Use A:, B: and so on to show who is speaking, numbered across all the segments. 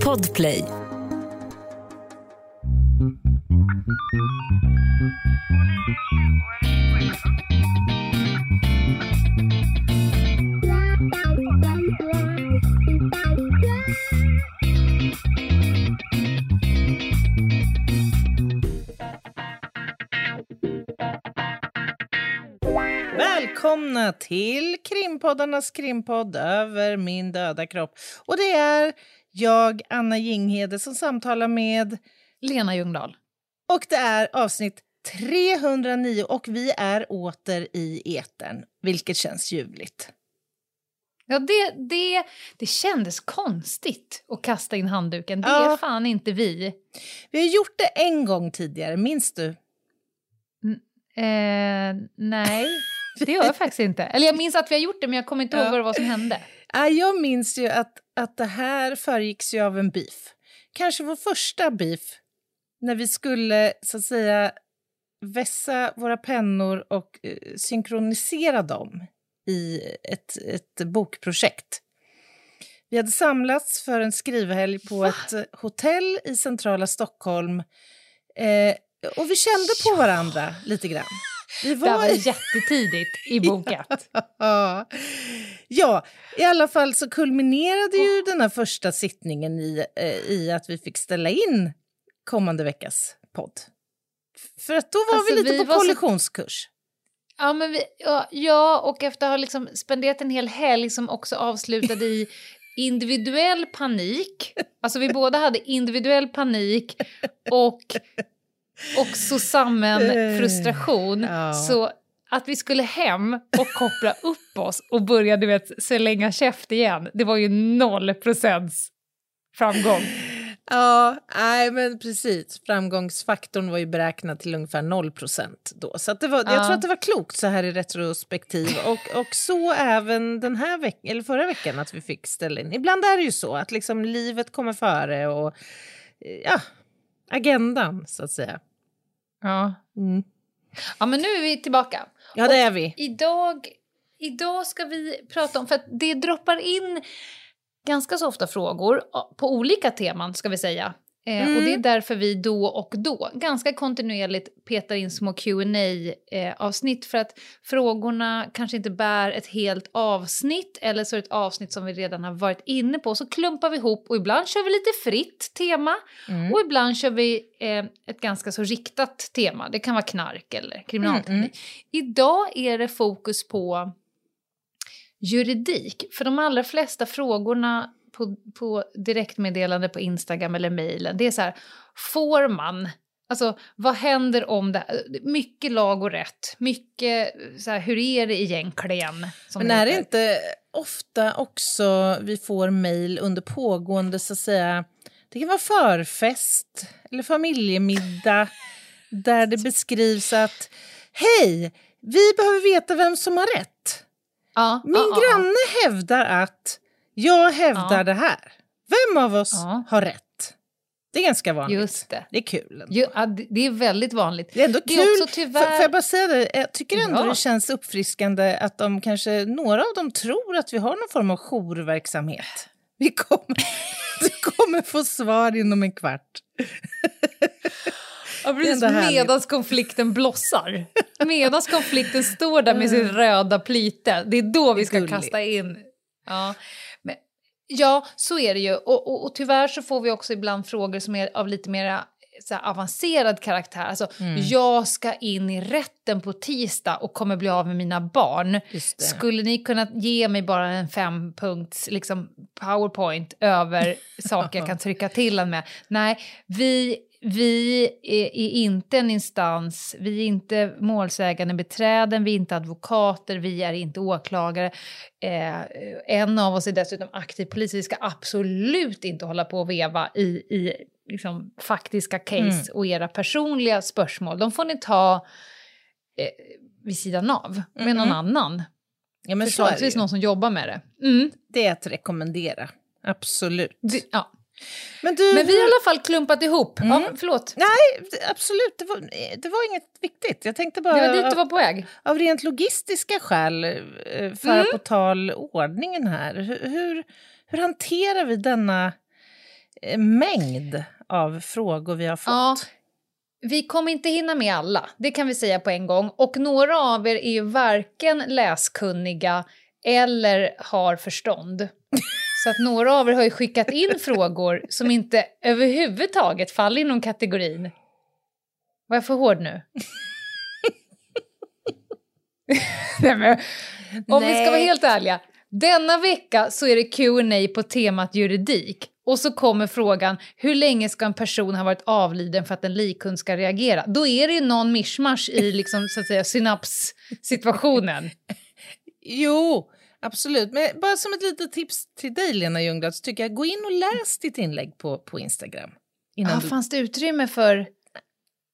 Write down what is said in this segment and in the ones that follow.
A: Podplay.
B: Välkomna till krimpoddarnas krimpodd Över min döda kropp. Och det är jag, Anna Jinghede, som samtalar med...
C: Lena Ljungdahl.
B: Och det är avsnitt 309 och vi är åter i etern, vilket känns ljuvligt.
C: Ja, det, det, det kändes konstigt att kasta in handduken. Det
B: Ja.
C: är fan inte vi.
B: Vi har gjort det en gång tidigare, minns du?
C: Eh, nej, det gör jag faktiskt inte. Eller jag minns att vi har gjort det, men jag kommer inte ihåg
B: Ja.
C: vad som hände.
B: Ja, jag minns ju att, att det här föregicks ju av en beef. Kanske vår första beef, när vi skulle så att säga vässa våra pennor och eh, synkronisera dem i ett, ett bokprojekt. Vi hade samlats för en skrivhelg på ett eh, hotell i centrala Stockholm eh, och vi kände på varandra lite grann.
C: Det
B: var
C: var
B: i-
C: jättetidigt i bokat.
B: Ja. ja, i alla fall så kulminerade ju den här första sittningen i, eh, i att vi fick ställa in kommande veckas podd. För att då var
C: Alltså,
B: vi lite
C: vi
B: på
C: var så-
B: kollisionskurs.
C: Ja, men vi, ja, ja, och efter att ha liksom spenderat en hel helg som också avslutade i individuell panik. Alltså vi båda hade individuell panik och också samman frustration.
B: Ja.
C: Så att vi skulle hem och koppla upp oss och börja du vet, slänga käft igen, det var ju noll procents framgång.
B: Ja, nej men precis. Framgångsfaktorn var ju beräknad till ungefär 0 procent då. Så det var, jag
C: Ja.
B: tror att det var klokt så här i retrospektiv. Och, och så även den här veckan, eller förra veckan att vi fick ställa in. Ibland är det ju så att liksom livet kommer före och eh, ja, agendan så att säga.
C: Ja.
B: Mm.
C: ja, men nu är vi tillbaka.
B: Ja, det är vi.
C: Idag, idag ska vi prata om, för att det droppar in ganska så ofta frågor på olika teman ska vi säga.
B: Mm.
C: Och det är därför vi då och då ganska kontinuerligt petar in små qa eh, avsnitt för att frågorna kanske inte bär ett helt avsnitt eller så är det ett avsnitt som vi redan har varit inne på. Så klumpar vi ihop och ibland kör vi lite fritt tema
B: Mm.
C: och ibland kör vi eh, ett ganska så riktat tema. Det kan vara knark eller kriminalteknik.
B: Mm, mm.
C: Idag är det fokus på juridik. För de allra flesta frågorna på, på direktmeddelande på Instagram eller mejlen, det är så här, får man? Alltså, vad händer om det Mycket lag och rätt, mycket så här, hur är det egentligen? som
B: Men är det inte ofta också vi får mejl under pågående, så att säga, det kan vara förfest eller familjemiddag där det beskrivs att hej, vi behöver veta vem som har rätt.
C: Ja,
B: Min
C: ja.
B: granne hävdar att jag hävdar
C: Ja.
B: det här. Vem av oss
C: Ja.
B: har rätt? Det är ganska vanligt.
C: Just det.
B: Det är kul.
C: Jo, ja, det är väldigt vanligt.
B: Det är ändå
C: Det är
B: kul.
C: också tyvärr-
B: Får, får jag bara säga det? Jag tycker ändå
C: Ja.
B: det känns uppfriskande att de kanske, några av dem tror att vi har någon form av jourverksamhet. Vi kommer, du kommer få svar inom en kvart.
C: Ja, precis, medans konflikten blossar. Medans konflikten står där med sin röda plyte. Det är då vi ska
B: Mm.
C: Kasta in. Ja, ja så är det ju. Och, och, och tyvärr så får vi också ibland frågor som är av lite mer så här, avancerad karaktär. Alltså,
B: Mm.
C: jag ska in i rätten på tisdag och kommer bli av med mina barn. Skulle ni kunna ge mig bara en fempunkts liksom, powerpoint över saker jag kan trycka till en med? Nej, vi, vi är, är inte en instans, vi är inte målsägande beträden, vi är inte advokater, vi är inte åklagare. Eh, en av oss är dessutom aktiv polis, vi ska absolut inte hålla på och veva i, i liksom, faktiska case
B: Mm.
C: och era personliga spörsmål. De får ni ta eh, vid sidan av med någon
B: Mhm.
C: annan.
B: Ja,
C: Förslagsvis någon som jobbar med det. Mm.
B: det är att rekommendera. Absolut.
C: Det, ja.
B: Men, du,
C: Men vi har i alla fall klumpat ihop.
B: Mm.
C: Ja, förlåt,
B: Nej, absolut. Det var, det var inget viktigt. Jag tänkte bara...
C: det var dit du var på väg.
B: Av rent logistiska skäl eh, föra
C: Mm.
B: på tal ordningen här. Hur, hur, hur hanterar vi denna eh, mängd av frågor vi har fått?
C: Ja, vi kommer inte hinna med alla, det kan vi säga på en gång. Och några av er är ju varken läskunniga eller har förstånd. Så att några av er har ju skickat in frågor som inte överhuvudtaget faller inom kategorin. Var jag för hård nu? Nej, men, om vi ska vara helt ärliga. Denna vecka så är det Q&A på temat juridik. Och så kommer frågan, hur länge ska en person ha varit avliden för att en likhund ska reagera? Då är det ju någon mischmasch i liksom, så att säga, synapssituationen.
B: Jo, absolut. Men bara som ett litet tips till dig, Lena Ljungdahl, så tycker jag gå in och läs ditt inlägg på, på Instagram.
C: Innan ja, du... Fanns det utrymme för...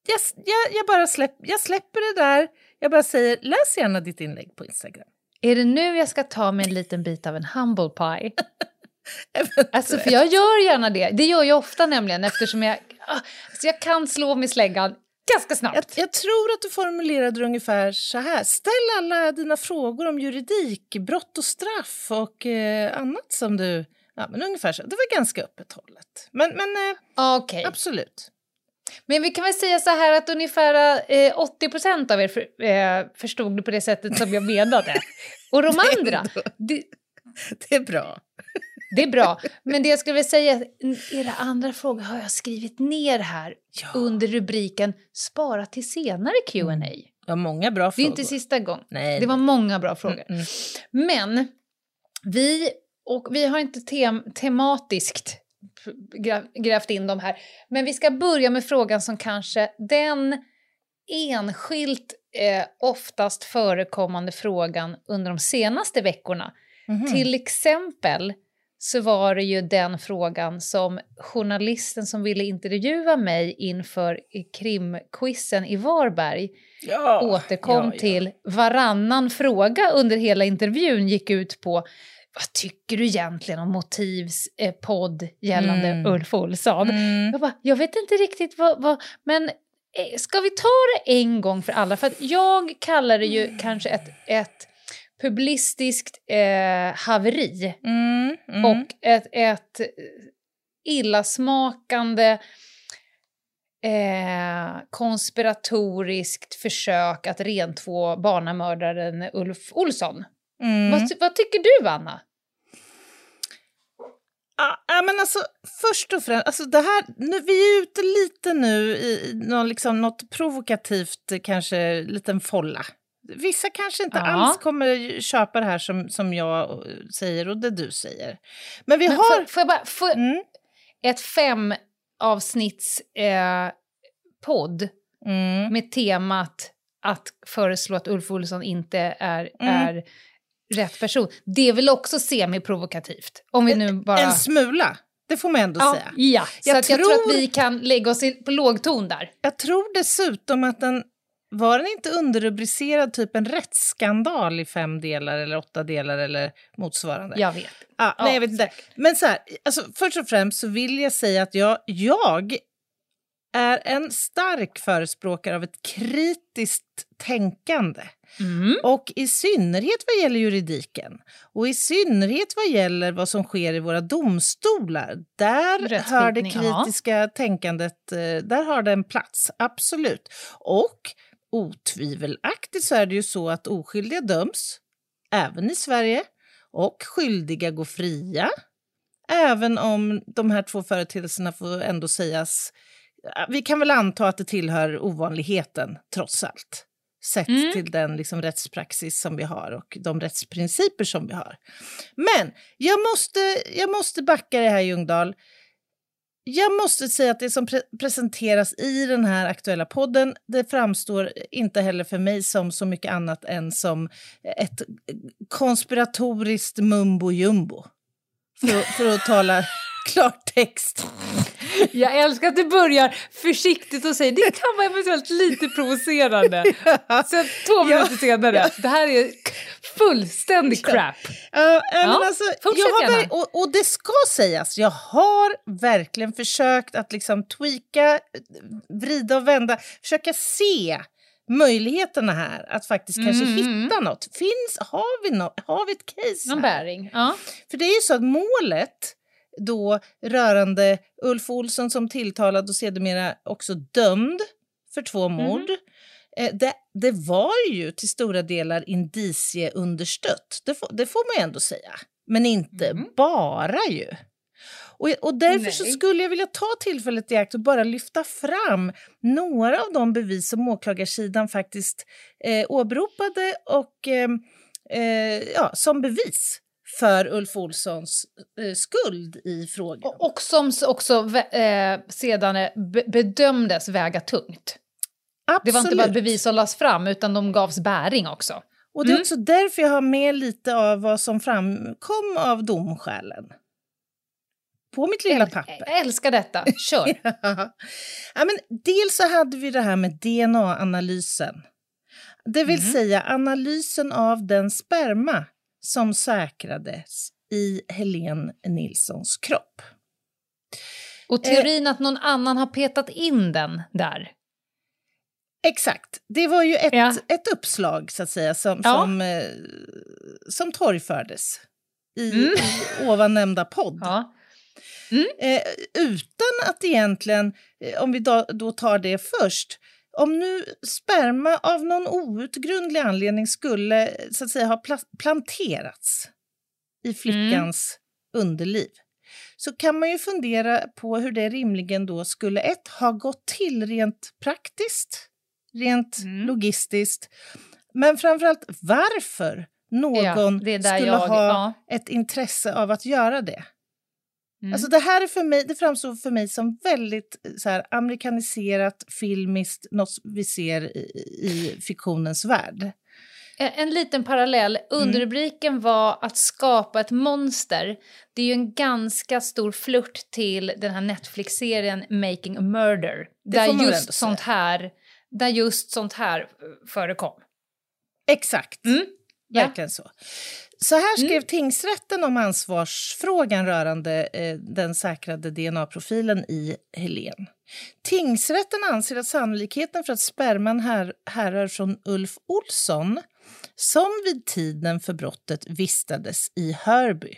B: Jag, jag, jag bara släpp, jag släpper det där. Jag bara säger, läs gärna ditt inlägg på Instagram.
C: Är det nu jag ska ta mig en liten bit av en humble pie? alltså, för jag gör gärna det. Det gör jag ofta nämligen eftersom jag, alltså jag kan slå med släggan ganska snabbt.
B: Jag, jag, tror att du formulerade det ungefär så här. Ställ alla dina frågor om juridik, brott och straff och eh, annat som du... Ja, men ungefär så. Det var ganska öppet hållet. Men, men eh,
C: okay.
B: absolut.
C: Men vi kan väl säga så här att ungefär eh, 80% av er för, eh, förstod det på det sättet som jag menade. Och de andra...
B: Det, det är bra.
C: Det är bra. Men det jag skulle vilja säga, era andra frågor har jag skrivit ner här ja. under rubriken Spara till senare Q&A. Mm.
B: Ja, många bra
C: frågor. Det är inte sista gången. Nej, det var många bra frågor. Mm, mm. Men vi, och vi har inte tem tematiskt grävt in dem här. Men vi ska börja med frågan som kanske den enskilt eh, oftast förekommande frågan under de senaste veckorna. Mm -hmm. Till exempel så var det ju den frågan som journalisten som ville intervjua mig inför krimquizen i Varberg ja, återkom ja, ja. till. Varannan fråga under hela intervjun gick ut på vad tycker du egentligen om Motivs eh, podd gällande mm. Ulf Olsson? Mm. Jag bara, jag vet inte riktigt vad, vad men eh, ska vi ta det en gång för alla? För att jag kallar det ju mm. kanske ett, ett publicistiskt eh, haveri mm, mm. och ett, ett illasmakande eh, konspiratoriskt försök att rentvå barnamördaren Ulf Olsson. Mm. Vad, vad, tycker du, Anna?
B: Ja, men alltså, först och främst, alltså det här, nu, vi är ute lite nu i någon, liksom, något provokativt, kanske liten folla. Vissa kanske inte ja. alls kommer köpa det här som, som jag säger och det du säger. Men vi Men har...
C: Får, får jag bara... Får, mm. Ett fem avsnitts eh, podd mm. med temat att föreslå att Ulf Olsson inte är, mm. är rätt person. Det är väl också semi-provokativt? Om vi nu bara...
B: En smula. Det får man ändå
C: ja,
B: säga.
C: Ja, så jag, tror... jag tror att vi kan lägga oss på lågton där.
B: Jag tror dessutom att den var den inte underrubricerad typ en rättsskandal i fem delar eller åtta delar eller motsvarande?
C: Jag vet.
B: Ah, ja, nej, jag vet inte. Men så här, alltså, först och främst så vill jag säga att jag, jag är en stark förespråkare av ett kritiskt tänkande. Mm. Och i synnerhet vad gäller juridiken och i synnerhet vad gäller vad som sker i våra domstolar. Där hör det kritiska ja. tänkandet eh, där har det en plats, absolut. Och otvivelaktigt så är det ju så att oskyldiga döms, även i Sverige, och skyldiga går fria. Även om de här två företeelserna får ändå sägas... Vi kan väl anta att det tillhör ovanligheten, trots allt sett mm. till den liksom, rättspraxis som vi har och de rättsprinciper som vi har. Men jag måste, jag måste backa det här, Ljungdahl. Jag måste säga att det som pre presenteras i den här aktuella podden det framstår inte heller för mig som så mycket annat än som ett konspiratoriskt mumbo jumbo. För, för att tala klartext.
C: Jag älskar att du börjar försiktigt och säger det kan vara eventuellt lite provocerande. Sen två minuter ja. senare, ja. det här är fullständig crap. Uh,
B: ja, alltså, jag har, och, och, det ska sägas, jag har verkligen försökt att liksom tweaka, vrida och vända, försöka se möjligheterna här att faktiskt kanske
C: Mm.
B: hitta något. Finns, har, vi no, har vi ett case
C: Någon
B: här?
C: bäring. Ja.
B: För det är ju så att målet då rörande Ulf Olsson som tilltalad och sedermera också dömd för två mord. eh, Det, det var ju till stora delar indicieunderstött, det får, det får man ändå säga. Men inte
C: Mm.
B: bara ju. Och, och därför skulle jag vilja ta tillfället i akt och bara lyfta fram några av de bevis som åklagarsidan faktiskt eh, åberopade och eh, eh, ja, som bevis för Ulf Olssons eh, skuld i frågan.
C: Och, och som också eh, sedan eh, be- bedömdes väga tungt. Det var inte bara
B: Absolut.
C: bevis som lades fram, utan de gavs bäring också.
B: Och det är
C: Mm.
B: också därför jag har med lite av vad som framkom av domskälen. På mitt lilla papper.
C: Jag älskar detta. Kör!
B: ja, men dels så hade vi det här med DNA-analysen. Det vill
C: Mm.
B: säga analysen av den sperma som säkrades i Helene Nilssons kropp.
C: Och teorin att någon annan har petat in den där.
B: Exakt. Det var ju ett,
C: Ja.
B: ett uppslag så att säga som,
C: Ja.
B: som, eh, som torgfördes i,
C: Mm.
B: i ovan nämnda podd.
C: Ja.
B: Eh, utan att egentligen, eh, om vi då, då tar det först, om nu sperma av någon outgrundlig anledning skulle så att säga ha pla- planterats i flickans underliv så kan man ju fundera på hur det rimligen då skulle ett ha gått till rent praktiskt, rent
C: Mm.
B: logistiskt, men framförallt varför någon
C: Ja,
B: skulle
C: jag-
B: ha
C: ja.
B: ett intresse av att göra det.
C: Mm.
B: Alltså det här är för mig, det framstår för mig som väldigt eh, så här, amerikaniserat, filmiskt, något vi ser i, i fiktionens värld.
C: En, en liten parallell.
B: Mm.
C: Underrubriken var att skapa ett monster. Det är ju en ganska stor flört till den här Netflix-serien Making a Murder. Där just, sånt här, där just sånt här eh, förekom.
B: Exakt,
C: Mm. Ja.
B: verkligen så. Så här skrev tingsrätten om ansvarsfrågan rörande eh, den säkrade DNA-profilen i Helen. Tingsrätten anser att sannolikheten för att sperman här, härrör från Ulf Olsson som vid tiden för brottet vistades i Hörby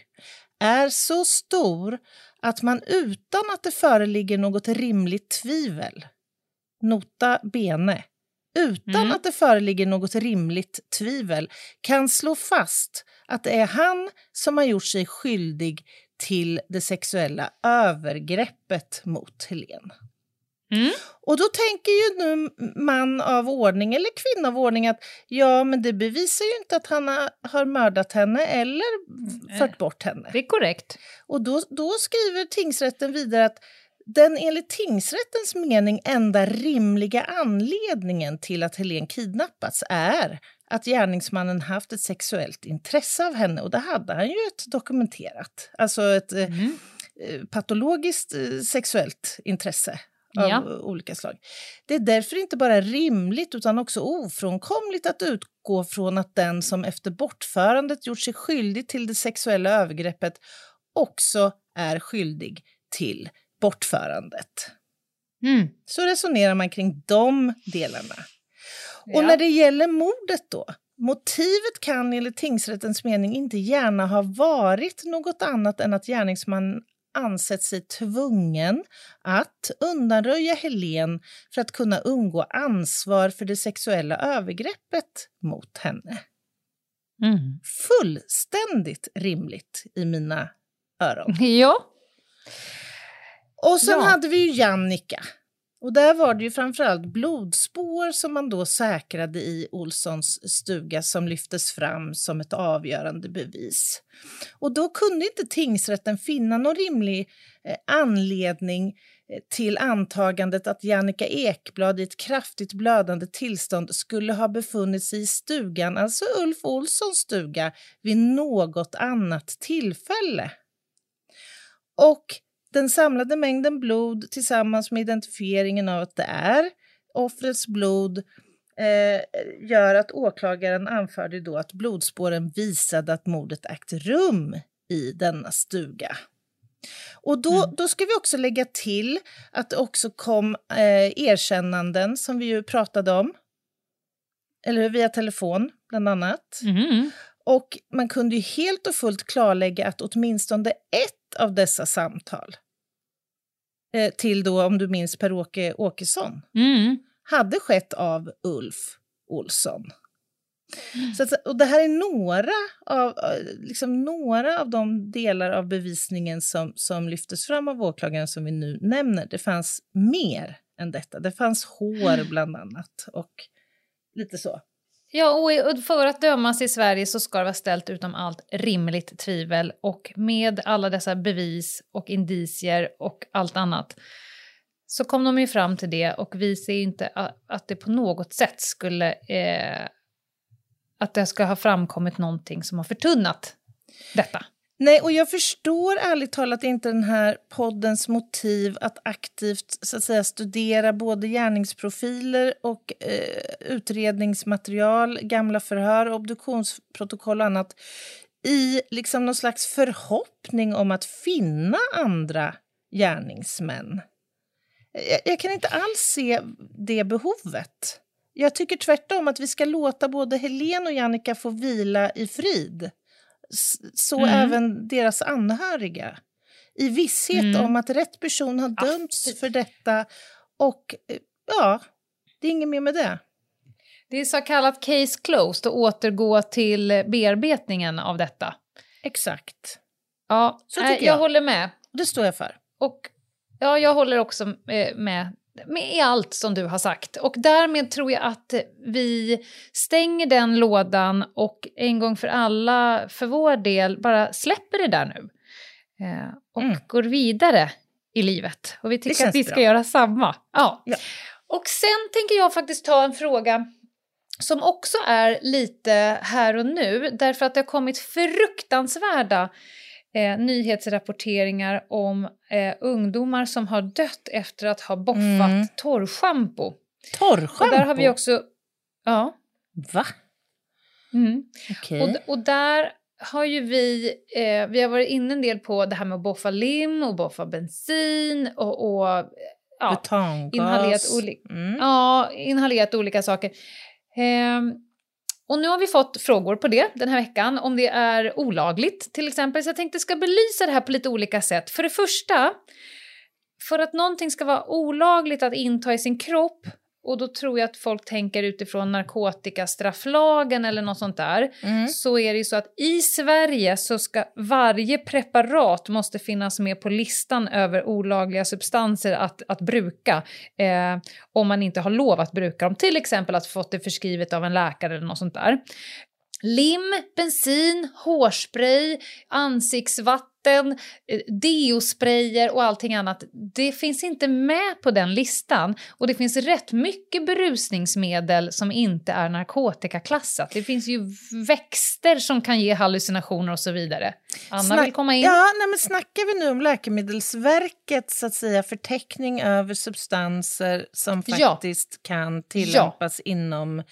B: är så stor att man utan att det föreligger något rimligt tvivel, nota bene, utan
C: Mm.
B: att det föreligger något rimligt tvivel kan slå fast att det är han som har gjort sig skyldig till det sexuella övergreppet mot Helen.
C: Mm.
B: Och då tänker ju nu man av ordning eller kvinna av ordning att ja, men det bevisar ju inte att han har, mördat henne eller fört bort henne.
C: Det är korrekt.
B: Och då, då skriver tingsrätten vidare att den enligt tingsrättens mening enda rimliga anledningen till att Helen kidnappats är att gärningsmannen haft ett sexuellt intresse av henne och det hade han ju ett dokumenterat, alltså ett eh,
C: Mm.
B: eh, patologiskt eh, sexuellt intresse av
C: Ja.
B: olika slag. Det är därför inte bara rimligt utan också ofrånkomligt att utgå från att den som efter bortförandet gjort sig skyldig till det sexuella övergreppet också är skyldig till bortförandet.
C: Mm.
B: Så resonerar man kring de delarna. Och
C: Ja.
B: när det gäller mordet då? Motivet kan enligt tingsrättens mening inte gärna ha varit något annat än att gärningsmannen ansett sig tvungen att undanröja Helen för att kunna undgå ansvar för det sexuella övergreppet mot henne.
C: Mm.
B: Fullständigt rimligt i mina öron.
C: Ja.
B: Och sen
C: Ja.
B: hade vi ju Jannica. Och där var det ju framförallt blodspår som man då säkrade i Olssons stuga som lyftes fram som ett avgörande bevis. Och då kunde inte tingsrätten finna någon rimlig eh, anledning eh, till antagandet att Jannica Ekblad i ett kraftigt blödande tillstånd skulle ha befunnit sig i stugan, alltså Ulf Olssons stuga, vid något annat tillfälle. Och den samlade mängden blod tillsammans med identifieringen av att det är offrets blod eh, gör att åklagaren anförde då att blodspåren visade att mordet ägt rum i denna stuga. Och då,
C: Mm.
B: då ska vi också lägga till att det också kom eh, erkännanden som vi ju pratade om eller hur? Via telefon, bland annat.
C: Mm.
B: Och man kunde ju helt och fullt klarlägga att åtminstone ett av dessa samtal eh, till då, om du minns, Per-Åke Åkesson
C: Mm.
B: hade skett av Ulf Olsson. Så att, och det här är några av, eh, liksom några av de delar av bevisningen som, som lyftes fram av åklagaren som vi nu nämner. Det fanns mer än detta. Det fanns hår bland annat och lite så.
C: Ja, och för att dömas i Sverige så ska det vara ställt utom allt rimligt tvivel och med alla dessa bevis och indicier och allt annat så kom de ju fram till det och vi ser inte att det på något sätt skulle eh, att det ska ha framkommit någonting som har förtunnat detta.
B: Nej, och jag förstår ärligt talat inte den här poddens motiv att aktivt så att säga, studera både gärningsprofiler och eh, utredningsmaterial, gamla förhör, obduktionsprotokoll och annat i liksom någon slags förhoppning om att finna andra gärningsmän. Jag, jag kan inte alls se det behovet. Jag tycker tvärtom att vi ska låta både Helen och Jannica få vila i frid. Så
C: Mm.
B: även deras anhöriga. I visshet
C: Mm.
B: om att rätt person har dömts för detta och eh, ja, det är inget mer med det.
C: Det är så kallat case closed och återgå till bearbetningen av detta.
B: Exakt.
C: Ja,
B: Så tycker
C: jag
B: jag.
C: håller med.
B: Det står jag för.
C: Och ja, jag håller också eh, med, med allt som du har sagt. Och därmed tror jag att vi stänger den lådan och en gång för alla, för vår del, bara släpper det där nu. Eh, och
B: Mm.
C: går vidare i livet. Och vi tycker att vi ska
B: bra.
C: göra samma. Ja.
B: Ja.
C: Och sen tänker jag faktiskt ta en fråga som också är lite här och nu, därför att det har kommit fruktansvärda eh, nyhetsrapporteringar om eh, ungdomar som har dött efter att ha boffat
B: Mm.
C: torrschampo.
B: Torrschampo?
C: Och där har vi också... Ja.
B: Va?
C: Mm.
B: Okej.
C: Och, och där har ju vi, eh, vi har varit inne en del på det här med att boffa lim och boffa bensin och, och ja, inhalerat oli-
B: Mm.
C: Ja, inhalerat olika saker. Ehm, och nu har vi fått frågor på det den här veckan, om det är olagligt till exempel. Så jag tänkte ska belysa det här på lite olika sätt. För det första, för att någonting ska vara olagligt att inta i sin kropp, och då tror jag att folk tänker utifrån narkotikastrafflagen eller något sånt där,
B: Mm.
C: så är det ju så att i Sverige så ska varje preparat måste finnas med på listan över olagliga substanser att, att bruka eh, om man inte har lov att bruka dem. Till exempel att fått det förskrivet av en läkare eller något sånt där. Lim, bensin, hårspray, ansiktsvatten, eh, deosprayer och allting annat. Det finns inte med på den listan. Och det finns rätt mycket berusningsmedel som inte är narkotikaklassat. Det finns ju växter som kan ge hallucinationer och så vidare. Anna
B: Snack-
C: vill komma in.
B: Ja, nej, men snackar vi nu om Läkemedelsverkets så att säga, förteckning över substanser som
C: Ja.
B: faktiskt kan tillämpas inom eh,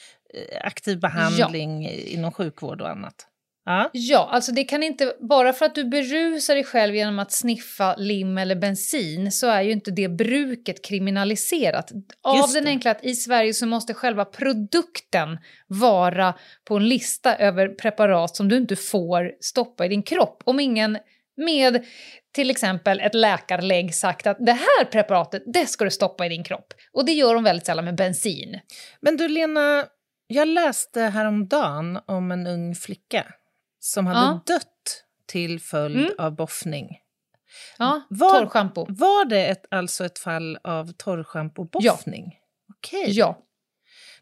B: aktiv behandling eh, inom sjukvård och annat? Ja.
C: Ja, alltså det kan inte, bara för att du berusar dig själv genom att sniffa lim eller bensin så är ju inte det bruket kriminaliserat. Av den enkla att i Sverige så måste själva produkten vara på en lista över preparat som du inte får stoppa i din kropp. Om ingen med till exempel ett läkarlägg sagt att det här preparatet, det ska du stoppa i din kropp. Och det gör de väldigt sällan med bensin.
B: Men du Lena, jag läste häromdagen om en ung flicka som hade
C: Ja.
B: dött till följd
C: Mm.
B: av boffning.
C: Ja,
B: Var-
C: torrschampo.
B: Var det ett, alltså ett fall av torrschampo-boffning? Okej,
C: Ja.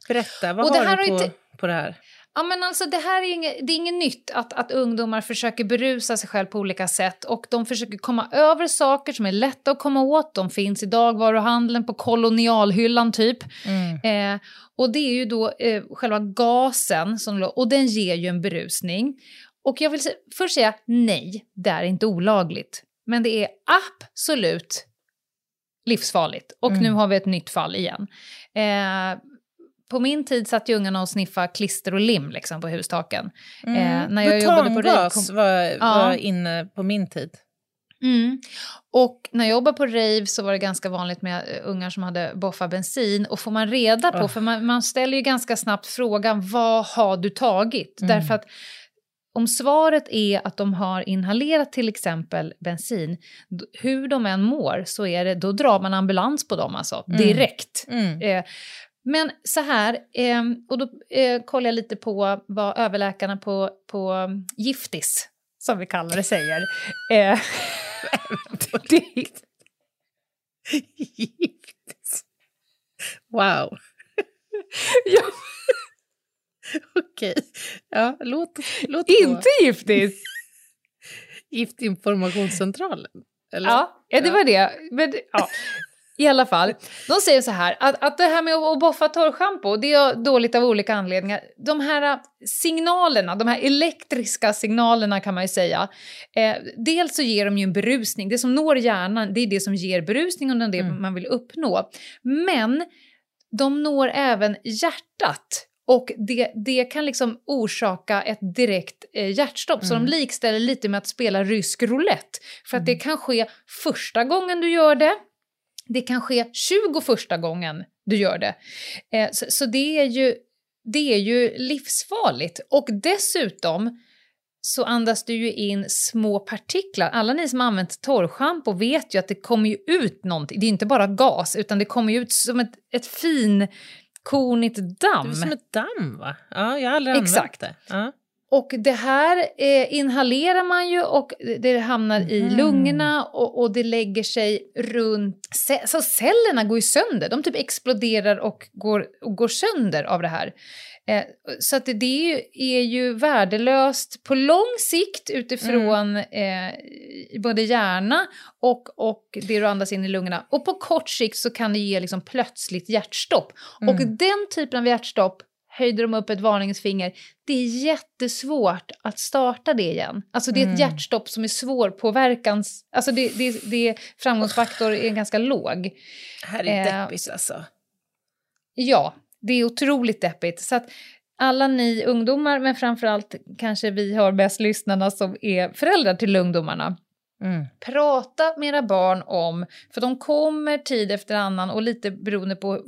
B: berätta. Vad
C: Och det
B: har du på,
C: inte-
B: på det här?
C: Ja, men alltså, det här är inget, det är inget nytt att, att ungdomar försöker berusa sig själv på olika sätt och de försöker komma över saker som är lätta att komma åt. De finns i dagvaruhandeln på kolonialhyllan typ.
B: Mm.
C: Eh, och det är ju då eh, själva gasen som, och den ger ju en berusning. Och jag vill först säga nej, det är inte olagligt. Men det är absolut livsfarligt. Och
B: Mm.
C: nu har vi ett nytt fall igen. Eh, på min tid satt ju ungarna och sniffade klister och lim liksom, på hustaken.
B: Mm.
C: när jag jobbade på
B: Butangas
C: Rikon-
B: var,
C: Ja.
B: var inne på min tid.
C: Mm. Och när jag jobbade på rave så var det ganska vanligt med uh, ungar som hade boffa bensin. Och får man reda på, oh. för man, man, ställer ju ganska snabbt frågan vad har du tagit? Mm. Därför att om svaret är att de har inhalerat till exempel bensin, hur de än mår så är det, då drar man ambulans på dem alltså, mm. direkt. Mm. Eh, men så här, eh, och då eh, kollar jag lite på vad överläkarna på, på Giftis, som vi kallar det, säger. Eh,
B: Giftis. Wow. ja. Okej. Ja, låt, låt
C: Inte Giftis!
B: Giftinformationscentralen?
C: Eller? Ja, ja, det var det. Men, ja. I alla fall, de säger så här att, att det här med att boffa torrschampo, det är dåligt av olika anledningar. De här äh, signalerna, de här elektriska signalerna kan man ju säga, eh, dels så ger de ju en berusning, det som når hjärnan det är det som ger berusning och det det mm. man vill uppnå. Men de når även hjärtat och det, det kan liksom orsaka ett direkt eh, hjärtstopp. Mm. Så de mm. likställer lite med att spela rysk roulette. För att det mm. kan ske första gången du gör det, det kan ske 21 gången du gör det. Eh, så, så det, är ju, det är ju livsfarligt. Och dessutom så andas du ju in små partiklar. Alla ni som har använt torrschampo vet ju att det kommer ju ut någonting. Det är inte bara gas, utan det kommer ju ut som ett, ett fin kornigt damm.
B: Det är som ett damm, va? Ja, jag har aldrig
C: Exakt.
B: använt det. Ja.
C: Och det här eh, inhalerar man ju och det hamnar i mm. lungorna och, och, det lägger sig runt... Så cellerna går ju sönder, de typ exploderar och går, och går sönder av det här. Eh, så att det, det är ju värdelöst på lång sikt utifrån mm. eh, både hjärna och, och det du andas in i lungorna. Och på kort sikt så kan det ge liksom plötsligt hjärtstopp. Mm. Och den typen av hjärtstopp höjde de upp ett varningsfinger. Det är jättesvårt att starta det igen. Alltså det är ett mm. hjärtstopp som är svårpåverkans... Alltså det, det, det framgångsfaktor är ganska låg.
B: Det här är eh, deppigt alltså.
C: Ja, det är otroligt deppigt. Så att alla ni ungdomar, men framförallt kanske vi har bäst lyssnarna som är föräldrar till ungdomarna. Mm. Prata med era barn om, för de kommer tid efter annan och lite beroende på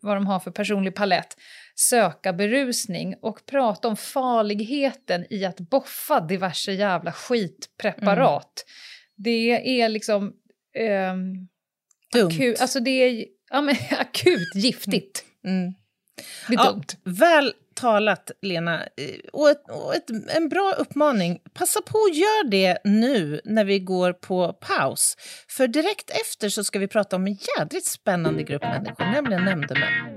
C: vad de har för personlig palett, söka berusning och prata om farligheten i att boffa diverse jävla skitpreparat. Mm. Det är liksom... Eh,
B: Dumt.
C: Akut, alltså det är ja, men, akut giftigt. Mm. Det är ja, dumt.
B: Väl talat, Lena. Och, ett, och ett, en bra uppmaning. Passa på att göra det nu när vi går på paus. För direkt efter så ska vi prata om en jädrigt spännande grupp människor, nämligen nämndemän.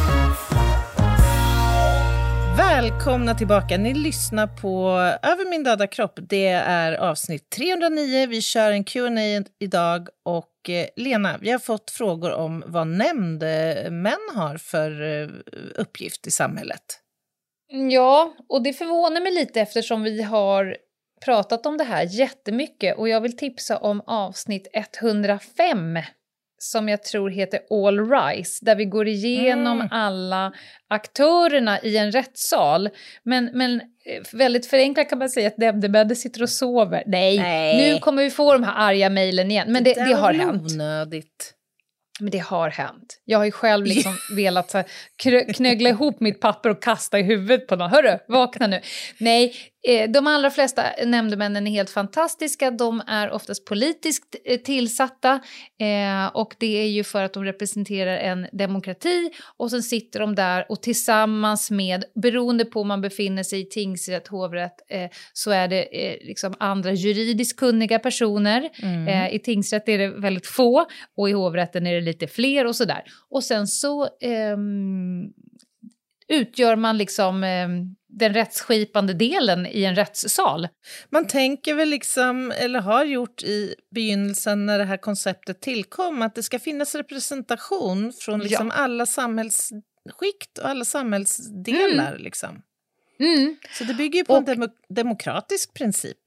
B: Välkomna tillbaka. Ni lyssnar på Över min döda kropp. Det är avsnitt 309. Vi kör en Q&A idag. Och eh, Lena, vi har fått frågor om vad nämndemän har för eh, uppgift i samhället.
C: Mm, ja, och det förvånar mig lite eftersom vi har pratat om det här jättemycket och jag vill tipsa om avsnitt 105 som jag tror heter All Rise, där vi går igenom mm. alla aktörerna i en rättssal. Men, men eh, väldigt förenklat kan man säga att nämndemännen sitter och sover. Nej, Nej, nu kommer vi få de här arga mejlen igen. Men det, det, det har hänt.
B: onödigt.
C: Men det har hänt. Jag har ju själv liksom velat knögla ihop mitt papper och kasta i huvudet på någon. Hörru, vakna nu. Nej, de allra flesta nämndemännen är helt fantastiska. De är oftast politiskt eh, tillsatta eh, och det är ju för att de representerar en demokrati och sen sitter de där och tillsammans med, beroende på om man befinner sig i tingsrätt, hovrätt, så är det liksom andra juridiskt kunniga personer. Mm. I tingsrätt är det väldigt få och i hovrätten är det lite fler och sådär. Och sen så um, utgör man liksom um, den rättsskipande delen i en rättssal.
B: Man tänker väl liksom, eller har gjort i begynnelsen när det här konceptet tillkom, att det ska finnas representation från liksom ja. alla samhällsskikt och alla samhällsdelar. Mm. Liksom. Mm. Så det bygger ju på och, en dem demokratisk princip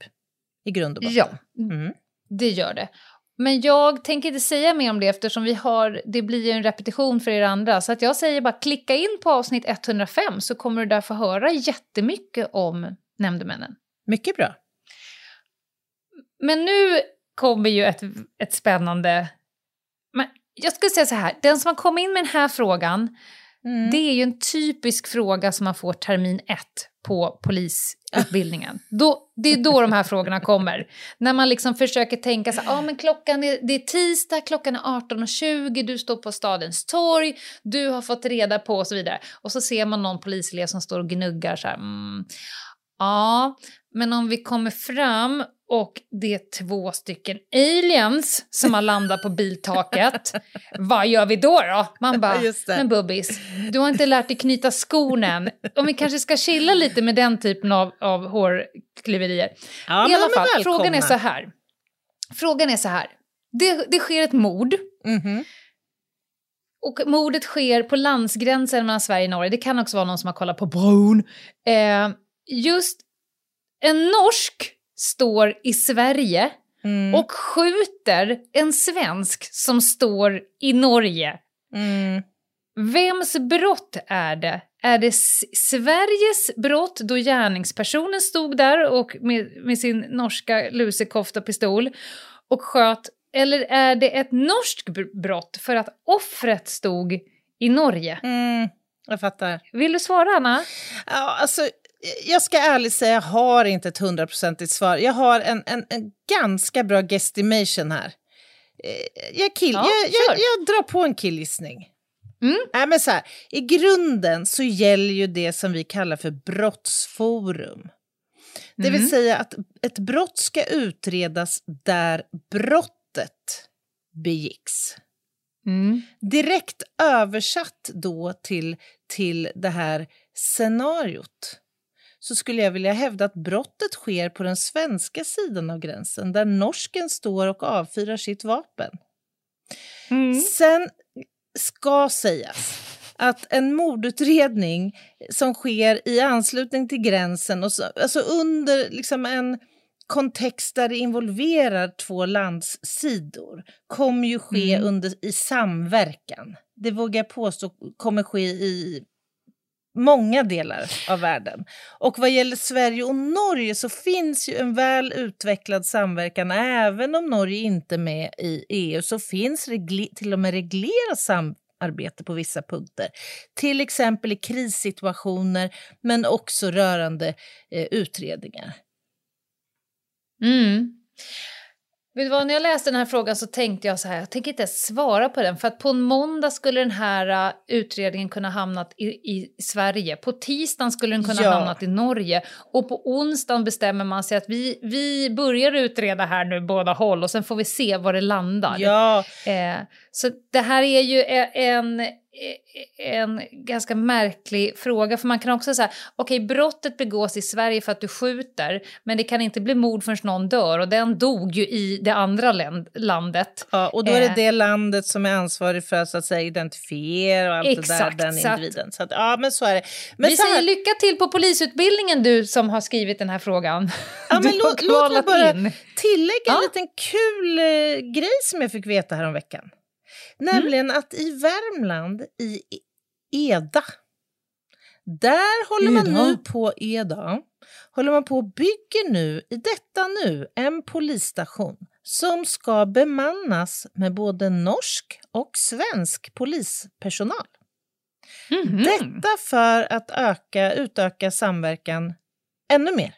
B: i grund och botten.
C: Ja, mm. det gör det. Men jag tänker inte säga mer om det eftersom vi har, det blir en repetition för er andra. Så att jag säger bara klicka in på avsnitt 105 så kommer du där få höra jättemycket om nämndemännen.
B: Mycket bra.
C: Men nu kommer ju ett, ett spännande... Men jag skulle säga så här, den som har kommit in med den här frågan Mm. Det är ju en typisk fråga som man får termin ett på polisutbildningen. då, det är då de här frågorna kommer. När man liksom försöker tänka så ah, men klockan är, det är tisdag, klockan är 18.20, du står på stadens torg, du har fått reda på och så vidare. Och så ser man någon poliselev som står och gnuggar så här, mm, ja, men om vi kommer fram och det är två stycken aliens som har landat på biltaket. Vad gör vi då då? Man bara, men Bubbis, du har inte lärt dig knyta skon än. Om vi kanske ska chilla lite med den typen av, av hårklyverier. Ja, I alla fall, frågan är så här. Frågan är så här. Det, det sker ett mord. Mm -hmm. Och mordet sker på landsgränsen mellan Sverige och Norge. Det kan också vara någon som har kollat på bron. Eh, just en norsk står i Sverige mm. och skjuter en svensk som står i Norge. Mm. Vems brott är det? Är det Sveriges brott då gärningspersonen stod där och med, med sin norska lusekofta pistol och sköt? Eller är det ett norskt brott för att offret stod i Norge?
B: Mm, jag fattar.
C: Vill du svara, Anna?
B: Ja, alltså, jag ska ärligt säga, jag har inte ett hundraprocentigt svar. Jag har en, en, en ganska bra guesstimation här. Eh, jag, kill, ja, jag, jag, jag, drar på en killgissning. Mm. Nej, men så här, I grunden så gäller ju det som vi kallar för brottsforum. Det vill mm. säga att ett brott ska utredas där brottet begicks. Mm. Direkt översatt då till, till det här scenariot så skulle jag vilja hävda att brottet sker på den svenska sidan av gränsen där norsken står och avfyrar sitt vapen. Mm. Sen ska sägas att en mordutredning som sker i anslutning till gränsen, och så, alltså under liksom en kontext där det involverar två landssidor kommer ju ske mm. under, i samverkan. Det vågar jag påstå kommer ske i många delar av världen. Och vad gäller Sverige och Norge så finns ju en väl utvecklad samverkan. Även om Norge inte är med i EU så finns till och med reglerat samarbete på vissa punkter. Till exempel i krissituationer men också rörande eh, utredningar.
C: Mm. Vet du vad, när jag läste den här frågan så tänkte jag så här, jag tänker inte svara på den för att på en måndag skulle den här uh, utredningen kunna hamnat i, i Sverige, på tisdagen skulle den kunna ja. hamnat i Norge och på onsdagen bestämmer man sig att vi, vi börjar utreda här nu båda håll och sen får vi se var det landar.
B: Ja.
C: Eh, så det här är ju e, en en ganska märklig fråga. För man kan också säga, okej okay, brottet begås i Sverige för att du skjuter, men det kan inte bli mord förrän någon dör. Och den dog ju i det andra landet.
B: Ja, och då är det eh. det landet som är ansvarigt för att, så att säga, identifiera och allt Exakt, det där, den individen. Så att, ja, men så är det. Men
C: vi säger lycka till på polisutbildningen du som har skrivit den här frågan.
B: Ja, men låt, låt mig bara in. tillägga ja? en liten kul eh, grej som jag fick veta här om veckan. Nämligen mm. att i Värmland, i Eda, där håller man nu på, Eda, håller man på och bygger nu, i detta nu, en polisstation som ska bemannas med både norsk och svensk polispersonal. Mm -hmm. Detta för att öka, utöka samverkan ännu mer.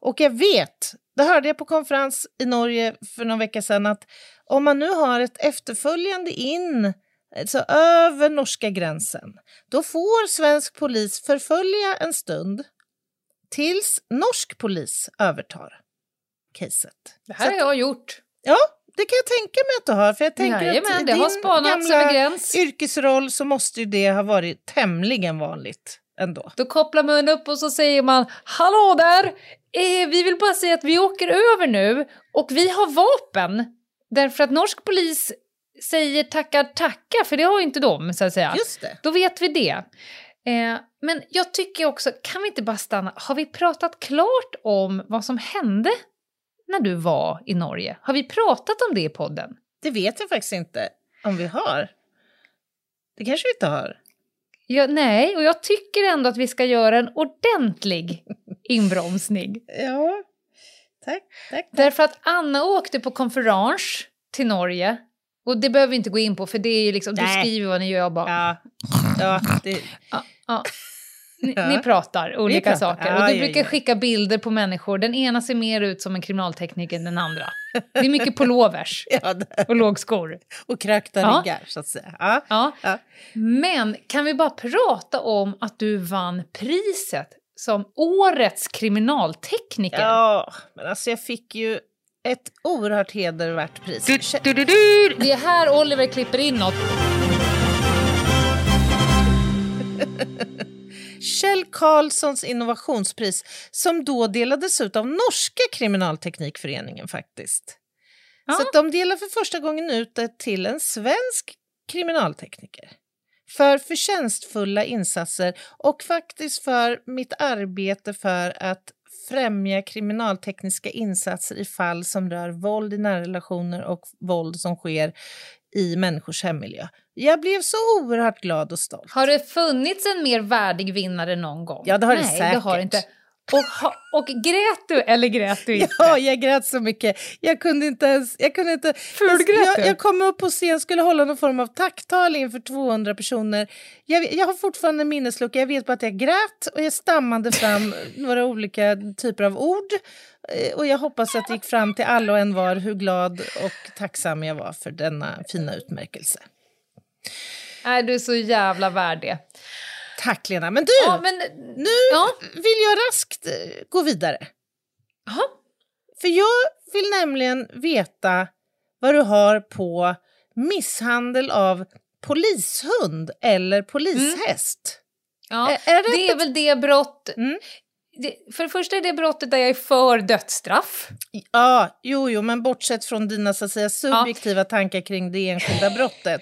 B: Och jag vet, det hörde jag på konferens i Norge för någon vecka sedan, att om man nu har ett efterföljande in alltså över norska gränsen, då får svensk polis förfölja en stund tills norsk polis övertar caset.
C: Det här har jag gjort.
B: Ja, det kan jag tänka mig att du har. För jag tänker
C: Jajamän,
B: att
C: det
B: din
C: har gräns.
B: yrkesroll så måste ju det ha varit tämligen vanligt ändå.
C: Då kopplar man upp och så säger man Hallå där! Eh, vi vill bara säga att vi åker över nu och vi har vapen. Därför att norsk polis säger tackar tackar, för det har ju inte de så att säga.
B: Just det.
C: Då vet vi det. Eh, men jag tycker också, kan vi inte bara stanna? Har vi pratat klart om vad som hände när du var i Norge? Har vi pratat om det i podden?
B: Det vet jag faktiskt inte om vi har. Det kanske vi inte har.
C: Ja, nej, och jag tycker ändå att vi ska göra en ordentlig inbromsning.
B: Ja, tack. tack,
C: Därför att Anna åkte på konferens till Norge. Och det behöver vi inte gå in på för det är ju liksom, du skriver vad ni gör bara.
B: Ja, ja det,
C: Ja. Ni,
B: Ja.
C: ni pratar olika
B: pratar.
C: saker och du
B: ja,
C: brukar
B: ja.
C: skicka bilder på människor. Den ena ser mer ut som en kriminaltekniker än den andra. Det är mycket pullovers
B: det-
C: och lågskor.
B: och krökta
C: Ja.
B: ryggar, så att säga. Ja.
C: Men kan vi bara prata om att du vann priset som årets kriminaltekniker?
B: ja, men alltså jag fick ju ett oerhört hedervärt pris.
C: Det är här Oliver klipper in något.
B: Kjell Karlssons innovationspris som då delades ut av Norska kriminalteknikföreningen faktiskt.
C: Ja.
B: Så de delar för första gången ut det till en svensk kriminaltekniker. För förtjänstfulla insatser och faktiskt för mitt arbete för att främja kriminaltekniska insatser i fall som rör våld i nära relationer och våld som sker i människors hemmiljö. Jag blev så oerhört glad och stolt.
C: Har det funnits en mer värdig vinnare någon gång?
B: Ja, det har
C: Nej, det har det
B: säkert.
C: inte. Och, och grät du eller grät du inte?
B: Ja, jag grät så mycket. Jag kunde inte ens... Jag, kunde inte,
C: Fulgrät
B: jag,
C: du?
B: jag kom upp på scen skulle hålla någon form av tacktal inför 200 personer. Jag, jag har fortfarande en minneslucka. Jag vet bara att jag grät och jag stammade fram några olika typer av ord. Eh, Och jag hoppas att det gick fram till alla och en var hur glad och tacksam jag var för denna fina utmärkelse.
C: Du är så jävla värd det.
B: Tack Lena. Men du,
C: Ja, men...
B: nu
C: Ja.
B: vill jag raskt eh, gå vidare.
C: Jaha.
B: För jag vill nämligen veta vad du har på misshandel av polishund eller polishäst.
C: Ja,
B: Är- är det
C: det är väl det brott...
B: Mm.
C: Det, för det första är det brottet där jag är för dödsstraff.
B: Ja, jo, jo, men bortsett från dina så att säga, subjektiva tankar kring det enskilda brottet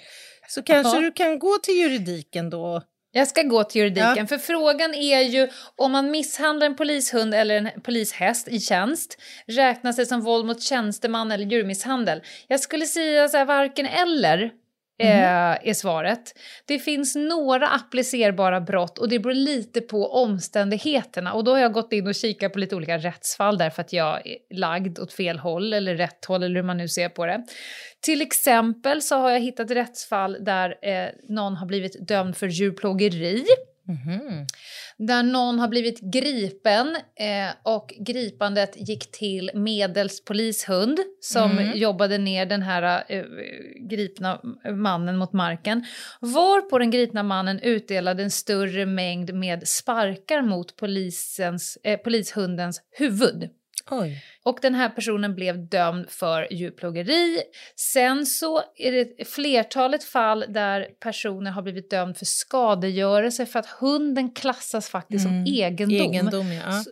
B: så kanske
C: Ja.
B: du kan gå till juridiken då.
C: Jag ska gå till juridiken,
B: Ja.
C: för frågan är ju om man misshandlar en polishund eller en polishäst i tjänst, räknas det som våld mot tjänsteman eller djurmisshandel? Jag skulle säga så här, varken eller. Mm. är svaret. Det finns några applicerbara brott och det beror lite på omständigheterna. Och då har jag gått in och kikat på lite olika rättsfall därför att jag är lagd åt fel håll eller rätt håll eller hur man nu ser på det. Till exempel så har jag hittat rättsfall där eh, någon har blivit dömd för djurplågeri. Där någon har blivit gripen eh, och gripandet gick till medels polishund som
B: Mm.
C: jobbade ner den här eh, gripna mannen mot marken. Varpå den gripna mannen utdelade en större mängd med sparkar mot polisens, eh, polishundens huvud.
B: Oj.
C: Och den här personen blev dömd för djurplågeri. Sen så är det flertalet fall där personer har blivit dömd för skadegörelse för att hunden klassas faktiskt som egendom.
B: Egendom, ja.
C: S-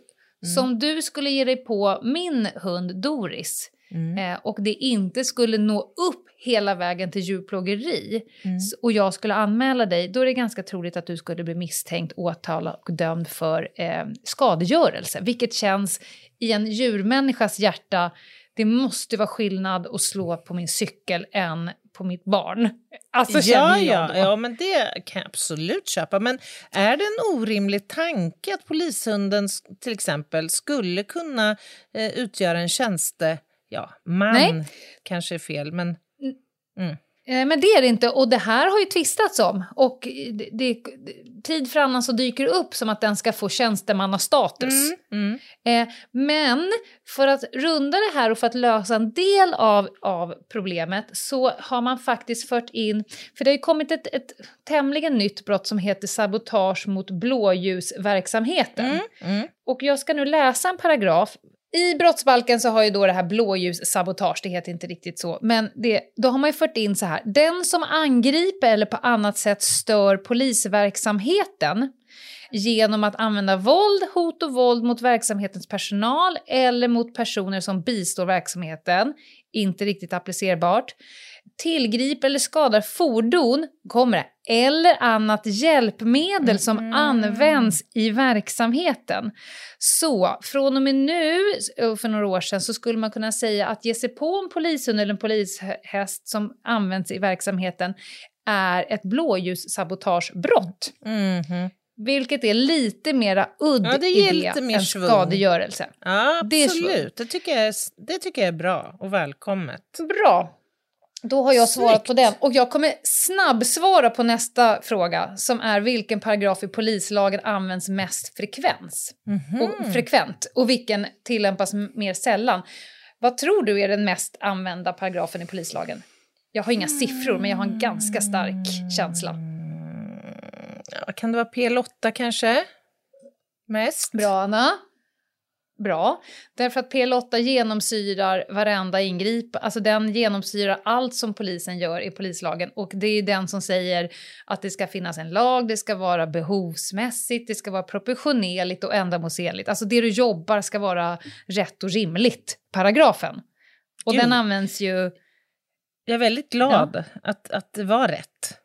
C: Som du skulle ge dig på min hund Doris eh, och det inte skulle nå upp hela vägen till djurplågeri s- och jag skulle anmäla dig, då är det ganska troligt att du skulle bli misstänkt, åtalad och dömd för eh, skadegörelse. Vilket känns i en djurmänniskas hjärta, det måste vara skillnad att slå på min cykel än på mitt barn. Alltså
B: Ja, ja,
C: då.
B: ja, men det kan jag absolut köpa. Men är det en orimlig tanke att polishunden till exempel skulle kunna eh, utgöra en tjänste... Ja, man
C: Nej.
B: kanske är fel, men...
C: Eh, Men det är det inte och det här har ju tvistats om. Och det, det, tid för annan så dyker det upp som att den ska få tjänstemannastatus.
B: Mm.
C: Eh, men för att runda det här och för att lösa en del av, av problemet så har man faktiskt fört in, för det har ju kommit ett, ett tämligen nytt brott som heter sabotage mot blåljusverksamheten.
B: Mm.
C: Och jag ska nu läsa en paragraf. I brottsbalken så har ju då det här blåljussabotage, det heter inte riktigt så, men det, då har man ju fört in så här. Den som angriper eller på annat sätt stör polisverksamheten genom att använda våld, hot och våld mot verksamhetens personal eller mot personer som bistår verksamheten. Inte riktigt applicerbart. Tillgriper eller skadar fordon, kommer det, eller annat hjälpmedel som
B: Mm.
C: används i verksamheten. Så från och med nu, för några år sedan, så skulle man kunna säga att ge sig på en polishund eller en polishäst som används i verksamheten är ett blåljussabotagebrott.
B: Mhm.
C: Vilket är lite mera udd
B: Ja, det ger
C: i
B: lite
C: det
B: mer
C: än
B: svung.
C: skadegörelse.
B: Ja,
C: Det
B: absolut. Det tycker, jag är, det tycker jag är bra och välkommet.
C: Bra. Då har jag svarat
B: Snyggt.
C: på den. Och jag kommer snabbsvara på nästa fråga som är vilken paragraf i polislagen används mest frekvens?
B: Mhm.
C: och frekvent och vilken tillämpas mer sällan. Vad tror du är den mest använda paragrafen i polislagen? Jag har inga siffror, men jag har en ganska stark känsla.
B: Mm, ja, kan det vara P8 kanske? Mest?
C: Bra, Anna. Bra. Därför att PL8 genomsyrar varenda ingrip. Alltså den genomsyrar allt som polisen gör i polislagen. Och det är den som säger att det ska finnas en lag, det ska vara behovsmässigt, det ska vara proportionerligt och ändamålsenligt. Alltså det du jobbar ska vara rätt och rimligt, paragrafen. Och
B: Gud.
C: den används ju...
B: Jag är väldigt glad att, att det var rätt.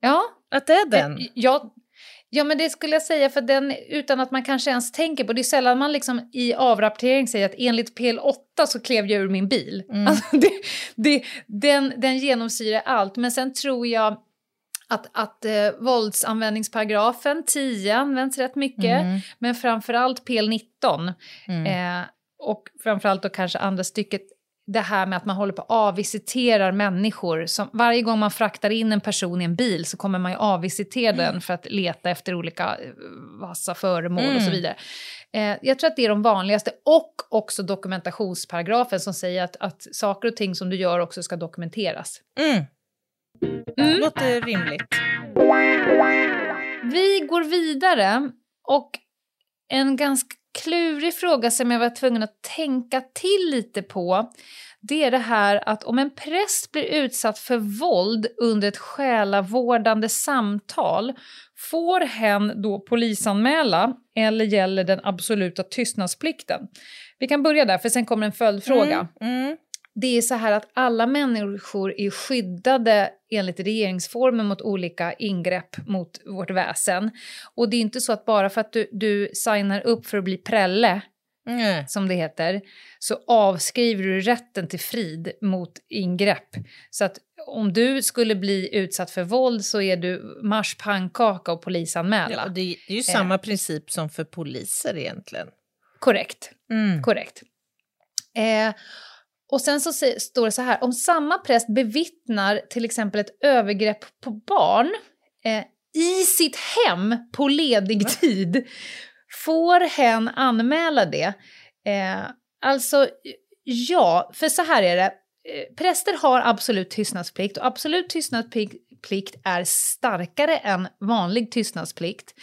C: Ja,
B: Att det är den.
C: Eh, Ja, men det skulle jag säga, för den, utan att man kanske ens tänker på det. är sällan man liksom i avrapportering säger att enligt PL8 så klev jag ur min bil.
B: Mm.
C: Alltså det, det, den, den genomsyrar allt. Men sen tror jag att, att eh, våldsanvändningsparagrafen 10 används rätt mycket,
B: Mm.
C: men framförallt PL19
B: Mm.
C: Eh, och framförallt då kanske andra stycket, det här med att man håller på och avvisiterar människor. Som, varje gång man fraktar in en person i en bil så kommer man ju avvisitera den för att leta efter olika eh, vassa föremål och så
B: Mm.
C: vidare. Eh, jag tror att det är de vanligaste. Och också dokumentationsparagrafen som säger att, att saker och ting som du gör också ska dokumenteras.
B: Mm.
C: Mm.
B: Låter rimligt.
C: Vi går vidare och en ganska klurig fråga som jag var tvungen att tänka till lite på det är det här att om en präst blir utsatt för våld under ett själavårdande samtal får hen då polisanmäla eller gäller den absoluta tystnadsplikten? Vi kan börja där, för sen kommer en följdfråga.
B: Mm. Mm.
C: Det är så här att alla människor är skyddade enligt regeringsformen mot olika ingrepp mot vårt väsen. Och det är inte så att bara för att du, du signar upp för att bli prälle,
B: Nej.
C: som det heter, så avskriver du rätten till frid mot ingrepp. Så att om du skulle bli utsatt för våld så är du mars pannkaka och polisanmäla.
B: Ja, och det, är ju samma princip som för poliser egentligen.
C: Korrekt.
B: Mm.
C: Korrekt. Eh, och sen så står det så här, om samma präst bevittnar till exempel ett övergrepp på barn eh, i sitt hem på ledig tid, får hen anmäla det? Eh, alltså, ja, för så här är det. Eh, Präster har absolut tystnadsplikt och absolut tystnadsplikt är starkare än vanlig tystnadsplikt.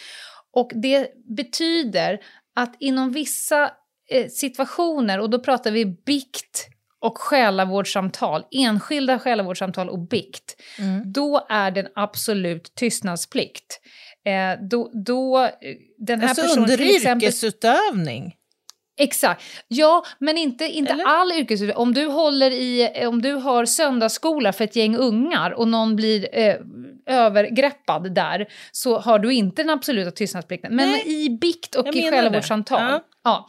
C: Och det betyder att inom vissa eh, situationer, och då pratar vi bikt och själavårdssamtal, enskilda själavårdssamtal och bikt,
B: Mm.
C: då är det en absolut tystnadsplikt. Eh, då, då, eh, den här
B: Alltså
C: personen
B: under
C: exempel...
B: yrkesutövning.
C: Exakt. Ja, men inte, inte
B: Eller?
C: all yrkesutövning. Om du, håller i, om du har söndagsskola för ett gäng ungar och någon blir eh, övergreppad där så har du inte den absoluta tystnadsplikten. Men
B: Nej.
C: i bikt och
B: Jag
C: i själavårdssamtal, ja.
B: Ja.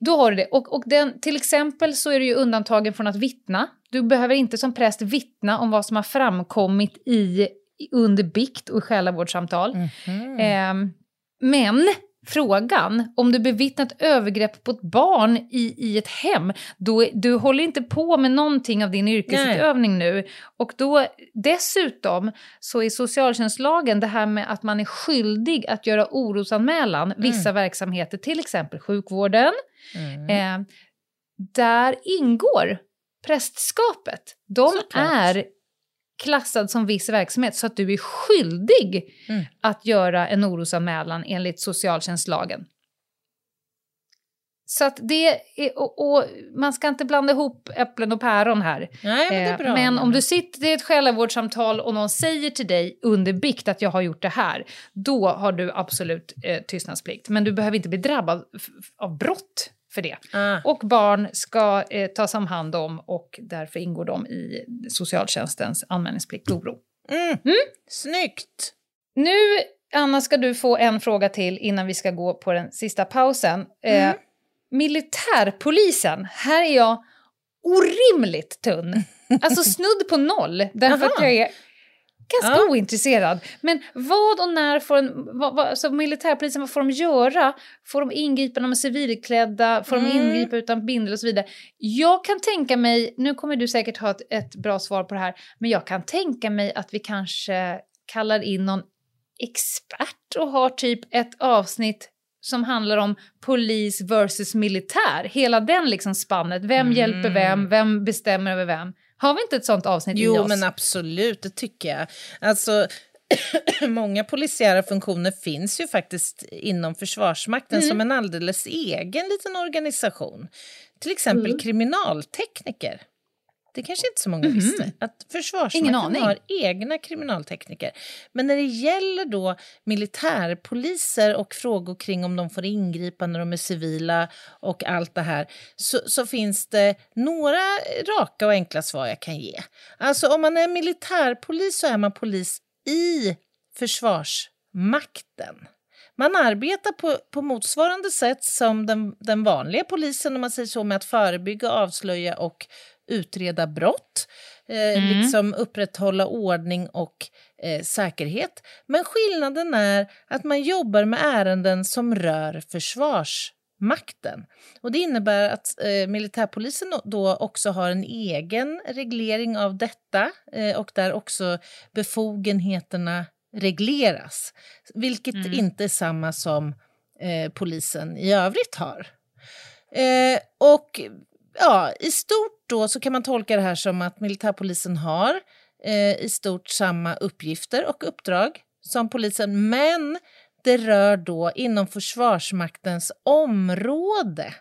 C: Då har du det. Och, och den, till exempel så är du ju undantagen från att vittna. Du behöver inte som präst vittna om vad som har framkommit i, under bikt och själavårdssamtal.
B: Mhm.
C: Ehm, men frågan, om du bevittnat övergrepp på ett barn i, i ett hem, då, du håller inte på med någonting av din yrkesutövning nu. Och då dessutom så är socialtjänstlagen det här med att man är skyldig att göra orosanmälan vissa verksamheter, till exempel sjukvården.
B: Mm.
C: Eh, där ingår prästskapet. De
B: Såklart.
C: är klassad som viss verksamhet så att du är skyldig
B: Mm.
C: att göra en orosanmälan enligt socialtjänstlagen. Så att det är, och, och, man ska inte blanda ihop äpplen och päron här.
B: Nej, men,
C: Eh, men om du sitter i ett själavårdssamtal och någon säger till dig under bikt att jag har gjort det här, då har du absolut eh, tystnadsplikt. Men du behöver inte bli drabbad av brott för det.
B: Ah.
C: Och barn ska eh, tas om hand om och därför ingår de i socialtjänstens anmälningsplikt oro.
B: Mm. Snyggt!
C: Nu, Anna, ska du få en fråga till innan vi ska gå på den sista pausen. Eh, militärpolisen, här är jag orimligt tunn. Alltså snudd på noll, därför att jag är ganska
B: Ja.
C: ointresserad. Men vad och när får en, vad, vad, alltså militärpolisen, vad får de göra? Får de ingripa när de är civilklädda? Får de
B: Mm.
C: ingripa utan bindel och så vidare? Jag kan tänka mig, nu kommer du säkert ha ett, ett bra svar på det här, men jag kan tänka mig att vi kanske kallar in någon expert och har typ ett avsnitt som handlar om polis versus militär. Hela den liksom spannet. Vem
B: Mm.
C: hjälper vem? Vem bestämmer över vem? Har vi inte ett sånt avsnitt i
B: Jo,
C: oss?
B: men absolut, det tycker jag. Alltså, många polisiära funktioner finns ju faktiskt inom Försvarsmakten som en alldeles egen liten organisation. Till exempel kriminaltekniker. Det kanske inte så många visste, att Försvarsmakten har egna kriminaltekniker. Men när det gäller då militärpoliser och frågor kring om de får ingripa när de är civila och allt det här, så, så finns det några raka och enkla svar jag kan ge. Alltså om man är militärpolis så är man polis i Försvarsmakten. Man arbetar på, på motsvarande sätt som den, den vanliga polisen, om man säger så, med att förebygga, avslöja och utreda brott. Eh, Liksom upprätthålla ordning och eh, säkerhet. Men skillnaden är att man jobbar med ärenden som rör Försvarsmakten. Och det innebär att eh, militärpolisen då också har en egen reglering av detta eh, och där också befogenheterna regleras. Vilket inte är samma som eh, polisen i övrigt har. Eh, och ja, i stort då så kan man tolka det här som att militärpolisen har eh, i stort samma uppgifter och uppdrag som polisen, men det rör då inom Försvarsmaktens område.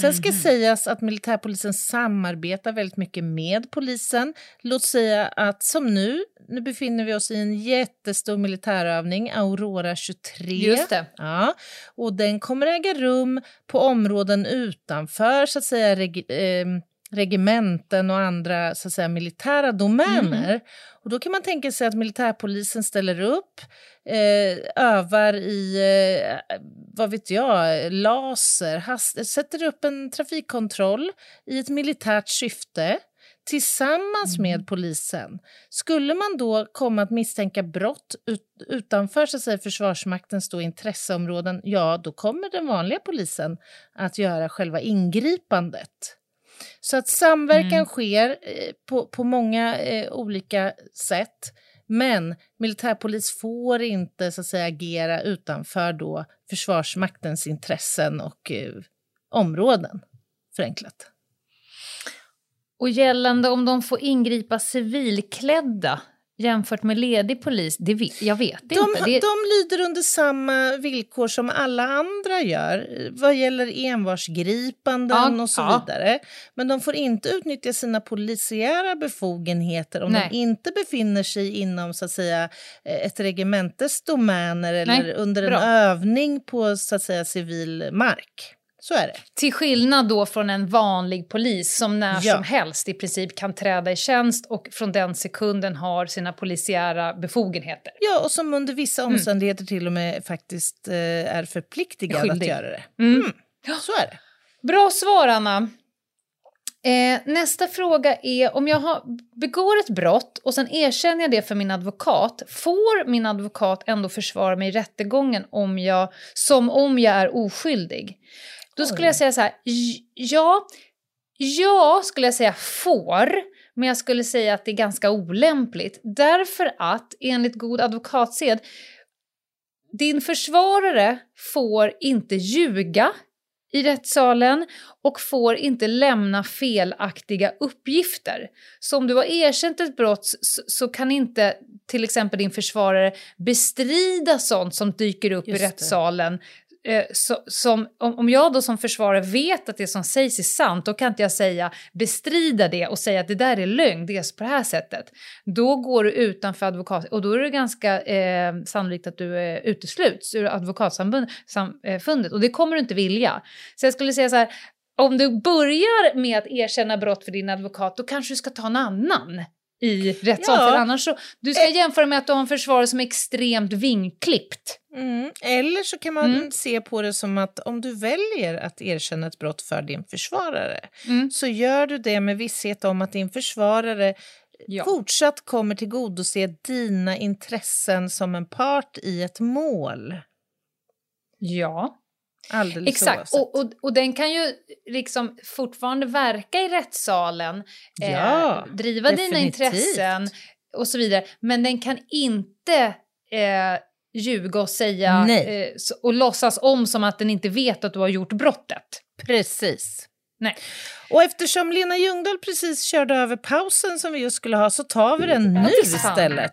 B: Sen ska sägas att militärpolisen samarbetar väldigt mycket med polisen. Låt säga att som nu, nu befinner vi oss i en jättestor militärövning, Aurora 23.
C: Just det.
B: Ja, och den kommer äga rum på områden utanför så att säga reg, eh, regementen och andra så att säga, militära domäner. Och då kan man tänka sig att militärpolisen ställer upp, eh, övar i, eh, vad vet jag, laser, hast, sätter upp en trafikkontroll i ett militärt syfte tillsammans med polisen. Skulle man då komma att misstänka brott ut, utanför så att säga, Försvarsmaktens då intresseområden, ja, då kommer den vanliga polisen att göra själva ingripandet. Så att samverkan sker eh, på, på många eh, olika sätt. Men militärpolis får inte så att säga, agera utanför då Försvarsmaktens intressen och eh, områden, förenklat.
C: Och gällande om de får ingripa civilklädda jämfört med ledig polis, det vet, jag vet
B: De,
C: inte. Det,
B: de lyder under samma villkor som alla andra gör vad gäller envarsgripanden
C: Ja,
B: och så
C: ja.
B: vidare. Men de får inte utnyttja sina polisiära befogenheter om
C: Nej.
B: de inte befinner sig inom så att säga, eh, ett regementes domäner eller
C: Nej,
B: under en
C: bra.
B: övning på så att säga, civil mark. Så är det.
C: Till skillnad då från en vanlig polis som när
B: Ja.
C: som helst i princip kan träda i tjänst och från den sekunden har sina polisiära befogenheter.
B: Ja, och som under vissa
C: Mm.
B: omständigheter till och med faktiskt eh, är förpliktigad att
C: Skyldig.
B: göra det.
C: Mm.
B: Så är det.
C: Bra svar, Anna. Eh, nästa fråga är om jag har, begår ett brott och sen erkänner jag det för min advokat, får min advokat ändå försvara mig i rättegången om jag, som om jag är oskyldig? Då skulle jag säga så här, ja, ja skulle jag säga får, men jag skulle säga att det är ganska olämpligt. Därför att enligt god advokatsed, din försvarare får inte ljuga i rättssalen och får inte lämna felaktiga uppgifter. Så om du har erkänt ett brott så, så kan inte till exempel din försvarare bestrida sånt som dyker upp
B: Just
C: i rättssalen eh, så, som, om, om jag då som försvarare vet att det som sägs är sant, då kan inte jag säga bestrida det och säga att det där är lögn, det är på det här sättet. Då går du utanför advokat och då är det ganska eh, sannolikt att du eh, utesluts ur advokatsamfundet och det kommer du inte vilja. Så jag skulle säga så här, om du börjar med att erkänna brott för din advokat, då kanske du ska ta en annan i rättssal. Ja. För annars så, du ska eh. jämföra med att du har en försvarare som är extremt vingklippt.
B: Mm. Eller så kan man mm. se på det som att om du väljer att erkänna ett brott för din försvarare mm. så gör du det med visshet om att din försvarare ja. fortsatt kommer tillgodose dina intressen som en part i ett mål.
C: Ja.
B: Alldeles
C: Exakt, och, och, och, den kan ju liksom fortfarande verka i rättssalen,
B: eh, ja,
C: eh, driva definitivt. dina intressen och så vidare. Men den kan inte eh, ljuga och säga eh, och låtsas om som att den inte vet att du har gjort brottet.
B: Precis.
C: Nej.
B: Och eftersom Lena Ljungdahl precis körde över pausen som vi just skulle ha så tar vi den nu istället.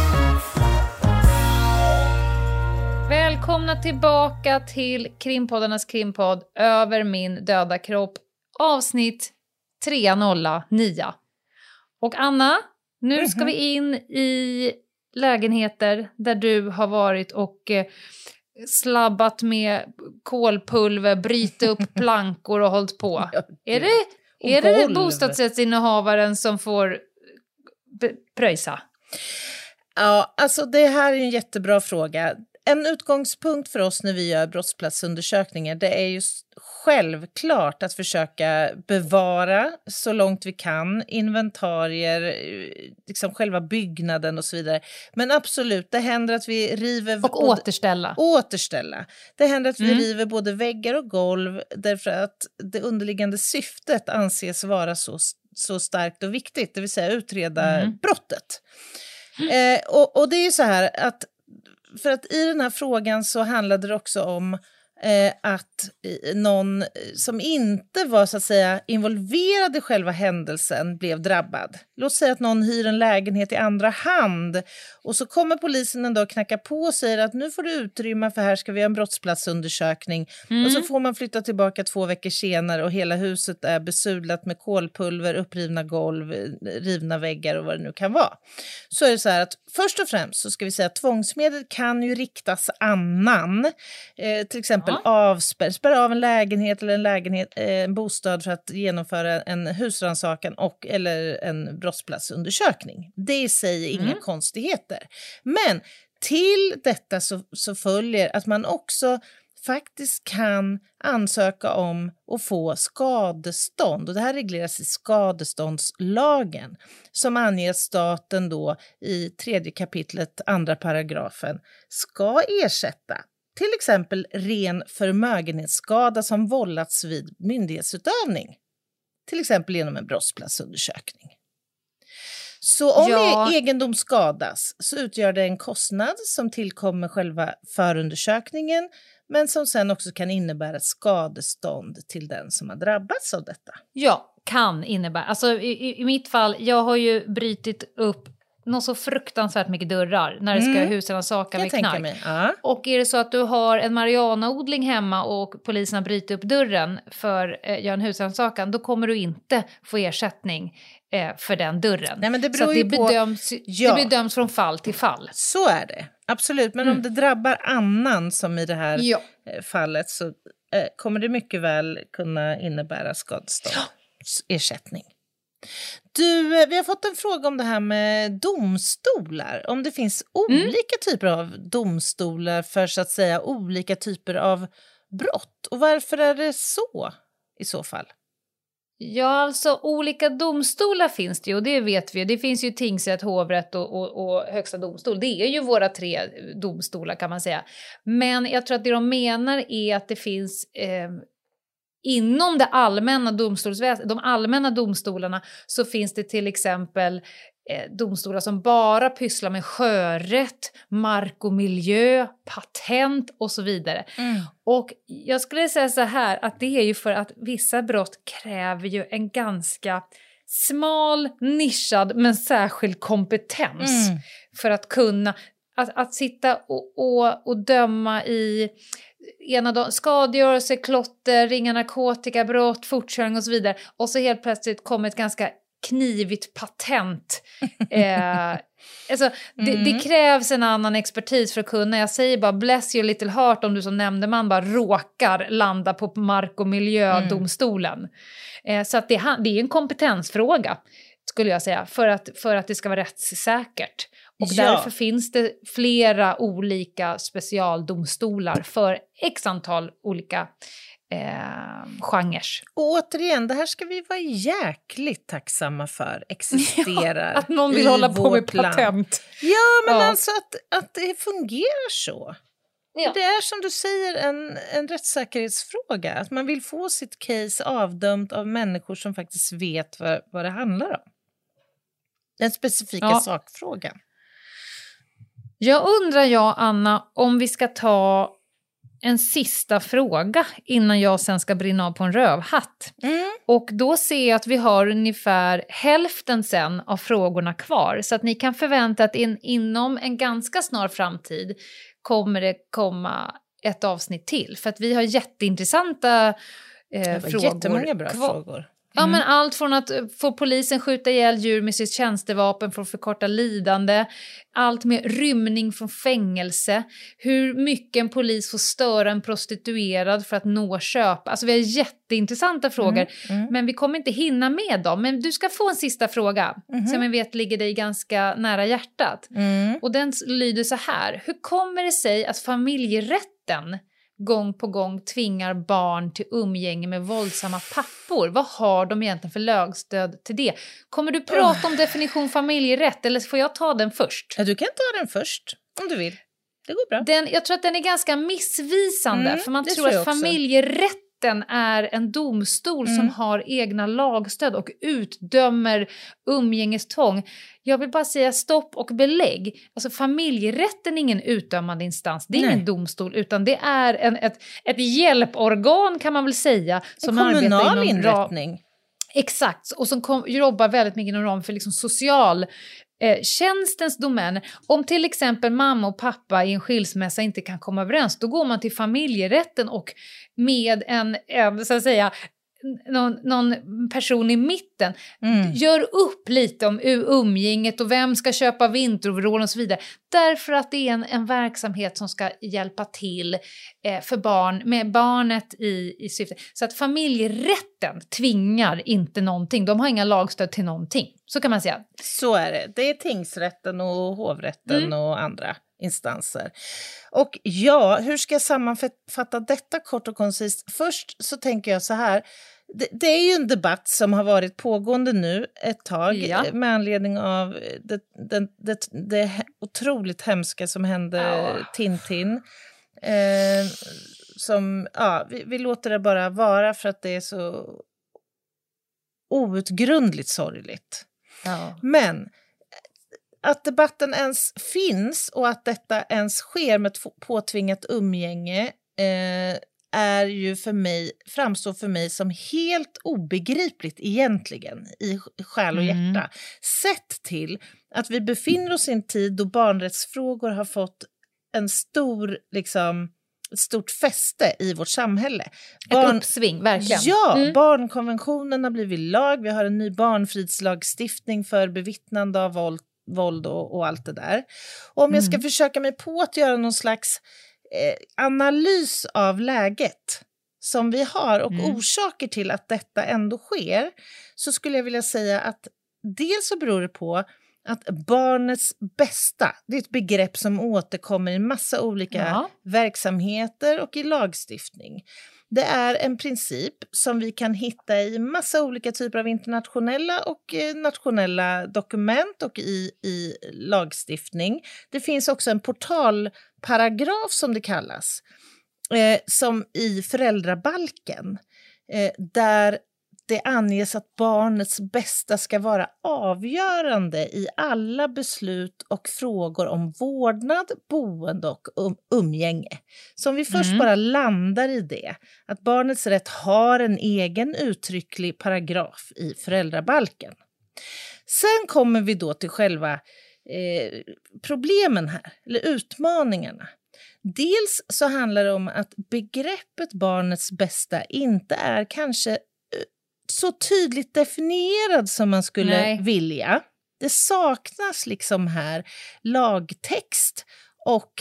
C: Välkomna tillbaka till krimpoddarnas krimpodd Över min döda kropp avsnitt 309. Och Anna, nu mm -hmm. ska vi in i lägenheter där du har varit och eh, slabbat med kolpulver, bryta upp plankor och hållit på. är det, är det bostadsrättsinnehavaren som får pröjsa?
B: Ja, alltså det här är en jättebra fråga en utgångspunkt för oss när vi gör brottsplatsundersökningar det är ju självklart att försöka bevara så långt vi kan inventarier, liksom själva byggnaden och så vidare. Men absolut, det händer att vi river...
C: Och både, återställa.
B: Återställa. Det händer att vi mm. river både väggar och golv därför att det underliggande syftet anses vara så, så starkt och viktigt, det vill säga utreda mm. brottet. Eh, och, och, det är ju så här att för att i den här frågan så handlade det också om eh, att någon som inte var så att säga involverad i själva händelsen blev drabbad. Låt säga att någon hyr en lägenhet i andra hand och så kommer polisen en dag och knackar på och säger att nu får du utrymma för här ska vi göra en brottsplatsundersökning. Mm. Och så får man flytta tillbaka två veckor senare och hela huset är besudlat med kolpulver, upprivna golv, rivna väggar och vad det nu kan vara. Så är det så här att först och främst så ska vi säga att tvångsmedel kan ju riktas annan, eh, till exempel ja. avspärr, spärra av en lägenhet eller en, lägenhet, eh, en bostad för att genomföra en husrannsakan och eller en brottsplatsundersökning. Det i sig är inga mm. konstigheter. Men till detta så, så följer att man också faktiskt kan ansöka om att få skadestånd. Och det här regleras i skadeståndslagen som anger att staten då i tredje kapitlet, andra paragrafen, ska ersätta till exempel ren förmögenhetsskada som vållats vid myndighetsutövning, till exempel genom en brottsplatsundersökning. Så om ja. egendom skadas så utgör det en kostnad som tillkommer själva förundersökningen men som sen också kan innebära skadestånd till den som har drabbats av detta.
C: Ja, kan innebära. Alltså i, i mitt fall, jag har ju brutit upp något så fruktansvärt mycket dörrar när det ska mm. husrannsaka med knark.
B: Ja.
C: Och är det så att du har en marijuanaodling hemma och polisen har brutit upp dörren för att eh, göra en husrannsakan, då kommer du inte få ersättning eh, för den dörren.
B: Nej, men det beror så
C: det, bedöms, ja. det bedöms från fall till fall.
B: Så är det, absolut. Men mm. om det drabbar annan, som i det här ja. Eh, fallet, så eh, kommer det mycket väl kunna innebära skadestånd, ersättning. Du, eh, vi har fått en fråga om det här med domstolar. Om det finns mm. olika typer av domstolar för så att säga olika typer av brott. Och varför är det så i så fall?
C: Ja, alltså olika domstolar finns det ju och det vet vi. Det finns ju tingsrätt, hovrätt och, och, och högsta domstol. Det är ju våra tre domstolar kan man säga. Men jag tror att det de menar är att det finns eh, inom det allmänna domstolsväsendet, de allmänna domstolarna så finns det till exempel eh, domstolar som bara pysslar med sjörätt, mark och miljö, patent och så vidare. Mm. Och jag skulle säga så här att det är ju för att vissa brott kräver ju en ganska smal, nischad men särskild kompetens mm. för att kunna att, att sitta och, och, och döma i ena dagen, skadegörelse, klotter, ringa narkotikabrott, fortkörning och så vidare. Och så helt plötsligt kommer ett ganska knivigt patent. eh, alltså, det, mm. det, krävs en annan expertis för att kunna. Jag säger bara bless your little heart om du som nämndeman bara råkar landa på mark och miljödomstolen. Mm. Eh, så att det, det är en kompetensfråga skulle jag säga, för att, för att det ska vara rättssäkert. Och ja. därför finns det flera olika specialdomstolar för x antal olika eh, genrer.
B: Och återigen, det här ska vi vara jäkligt tacksamma för existerar
C: ja, Att någon vill hålla på med patent. Land.
B: Ja, men ja. alltså att, att det fungerar så. Ja. Det är som du säger en, en rättssäkerhetsfråga. Att man vill få sitt case avdömt av människor som faktiskt vet vad, vad det handlar om. Den specifika ja. sakfrågan.
C: Jag undrar, jag, Anna, om vi ska ta en sista fråga innan jag sen ska brinna av på en rövhatt. Mm. Och då ser jag att vi har ungefär hälften sen av frågorna kvar. Så att ni kan förvänta att in, inom en ganska snar framtid kommer det komma ett avsnitt till. För att vi har jätteintressanta eh, frågor.
B: Jättemånga bra kvar. frågor.
C: Ja, men mm. allt från att eh, få polisen skjuta ihjäl djur med sitt tjänstevapen för att förkorta lidande, allt med rymning från fängelse, hur mycket en polis får störa en prostituerad för att nå köp. Alltså vi har jätteintressanta frågor, mm. Mm. men vi kommer inte hinna med dem. Men du ska få en sista fråga mm. som jag vet ligger dig ganska nära hjärtat. Mm. Och den lyder så här, hur kommer det sig att familjerätten gång på gång tvingar barn till umgänge med våldsamma pappor. Vad har de egentligen för lagstöd till det? Kommer du prata om definition familjerätt eller får jag ta den först?
B: Ja, du kan ta den först om du vill. Det går bra.
C: Den, jag tror att den är ganska missvisande mm, för man tror att familjerätt rätten är en domstol mm. som har egna lagstöd och utdömer umgängestvång. Jag vill bara säga stopp och belägg. Alltså familjerätten är ingen utdömande instans, det är Nej. ingen domstol utan det är en, ett, ett hjälporgan kan man väl säga.
B: Som en kommunal inrättning.
C: Exakt, och som kom, jobbar väldigt mycket inom ramen för liksom social eh, tjänstens domän. Om till exempel mamma och pappa i en skilsmässa inte kan komma överens, då går man till familjerätten och med en, en så att säga, någon, någon, person i mitten mm. gör upp lite om umgänget och vem ska köpa vinteroverall och så vidare. Därför att det är en, en verksamhet som ska hjälpa till eh, för barn, med barnet i, i syfte. Så att familjerätten tvingar inte någonting, de har inga lagstöd till någonting. Så kan man säga.
B: Så är det. Det är tingsrätten och hovrätten mm. och andra instanser. Och ja, hur ska jag sammanfatta detta kort och koncist? Först så tänker jag så här. Det, det är ju en debatt som har varit pågående nu ett tag ja. med anledning av det, det, det, det otroligt hemska som hände ja. Tintin. Eh, som, ja, vi, vi, låter det bara vara för att det är så outgrundligt sorgligt. Ja. Men att debatten ens finns och att detta ens sker med påtvingat umgänge eh, är ju för mig, framstår för mig som helt obegripligt egentligen i själ och mm. hjärta. Sett till att vi befinner oss i en tid då barnrättsfrågor har fått en stor liksom, ett stort fäste i vårt samhälle.
C: Barn... Ett uppsving, verkligen.
B: Ja, mm. barnkonventionen har blivit lag. Vi har en ny barnfridslagstiftning för bevittnande av våld, våld och, och allt det där. Och om jag ska mm. försöka mig på att göra någon slags eh, analys av läget som vi har och mm. orsaker till att detta ändå sker så skulle jag vilja säga att dels så beror det på att barnets bästa, det är ett begrepp som återkommer i massa olika ja. verksamheter och i lagstiftning. Det är en princip som vi kan hitta i massa olika typer av internationella och eh, nationella dokument och i, i lagstiftning. Det finns också en portalparagraf som det kallas, eh, som i föräldrabalken, eh, där det anges att barnets bästa ska vara avgörande i alla beslut och frågor om vårdnad, boende och um umgänge. Så om vi först mm. bara landar i det, att barnets rätt har en egen uttrycklig paragraf i föräldrabalken. Sen kommer vi då till själva eh, problemen här, eller utmaningarna. Dels så handlar det om att begreppet barnets bästa inte är kanske så tydligt definierad som man skulle Nej. vilja. Det saknas liksom här lagtext och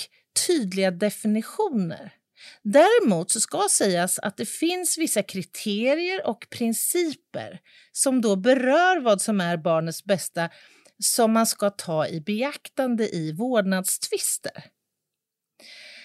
B: tydliga definitioner. Däremot så ska sägas att det finns vissa kriterier och principer som då berör vad som är barnets bästa som man ska ta i beaktande i vårdnadstvister.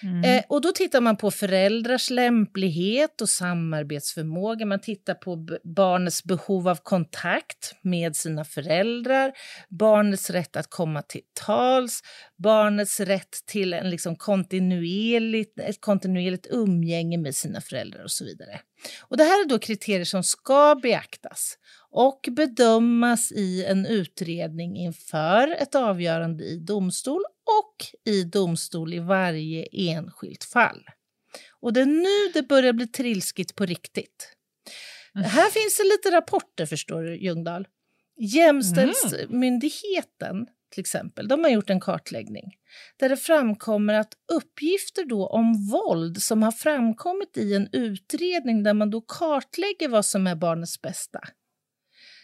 B: Mm. Eh, och då tittar man på föräldrars lämplighet och samarbetsförmåga. Man tittar på barnets behov av kontakt med sina föräldrar, barnets rätt att komma till tals, barnets rätt till en liksom kontinuerligt, ett kontinuerligt umgänge med sina föräldrar och så vidare. Och det här är då kriterier som ska beaktas och bedömas i en utredning inför ett avgörande i domstol och i domstol i varje enskilt fall. Och det är nu det börjar bli trilskigt på riktigt. Mm. Här finns det lite rapporter, förstår du, Ljungdahl. Jämställdhetsmyndigheten, mm. Till exempel, de har gjort en kartläggning där det framkommer att uppgifter då om våld som har framkommit i en utredning där man då kartlägger vad som är barnets bästa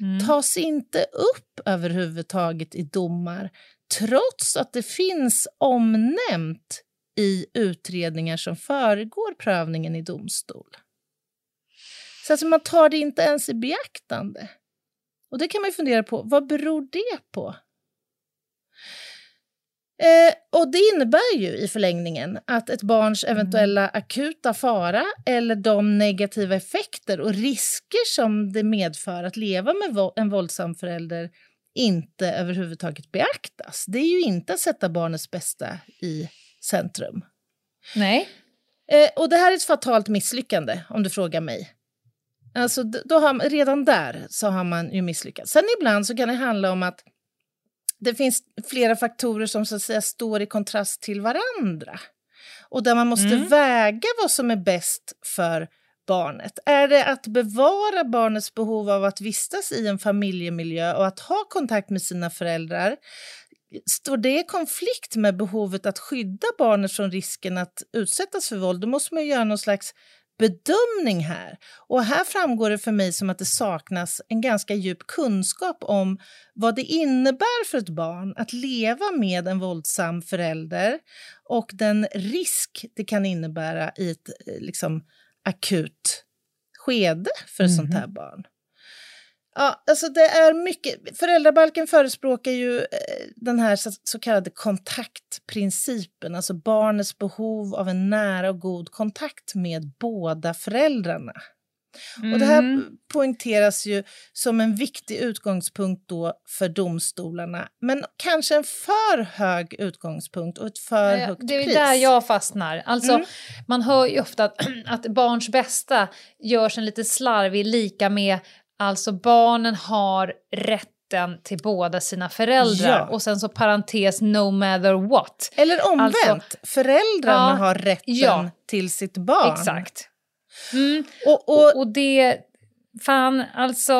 B: mm. tas inte upp överhuvudtaget i domar trots att det finns omnämnt i utredningar som föregår prövningen i domstol. Så alltså man tar det inte ens i beaktande. Och det kan man fundera på, vad beror det på? Eh, och det innebär ju i förlängningen att ett barns mm. eventuella akuta fara eller de negativa effekter och risker som det medför att leva med en våldsam förälder inte överhuvudtaget beaktas. Det är ju inte att sätta barnets bästa i centrum.
C: Nej.
B: Eh, och det här är ett fatalt misslyckande, om du frågar mig. Alltså, då har, redan där så har man ju misslyckats. Sen ibland så kan det handla om att det finns flera faktorer som så att säga står i kontrast till varandra och där man måste mm. väga vad som är bäst för barnet? Är det att bevara barnets behov av att vistas i en familjemiljö och att ha kontakt med sina föräldrar? Står det i konflikt med behovet att skydda barnet från risken att utsättas för våld? Då måste man göra någon slags bedömning här. Och här framgår det för mig som att det saknas en ganska djup kunskap om vad det innebär för ett barn att leva med en våldsam förälder och den risk det kan innebära i ett liksom, akut skede för ett mm. sånt här mhm. barn. Ja, alltså det är mycket. Föräldrabalken förespråkar ju eh, den här så, kallade kontaktprincipen, alltså barnets behov av en nära och god kontakt med båda föräldrarna. Mm. Och det här mm. poängteras ju som en viktig utgångspunkt då för domstolarna, men kanske en för hög utgångspunkt och ett för ja, högt pris.
C: Det är där jag fastnar. Alltså, mm. Man hör ju ofta att, att barns bästa görs en lite slarvig lika med alltså barnen har rätten till båda sina föräldrar ja. och sen så parentes no matter what.
B: Eller omvänt, alltså, föräldrarna ja, har rätten ja, till sitt barn.
C: Exakt. Mm. Och, och, och det, fan alltså,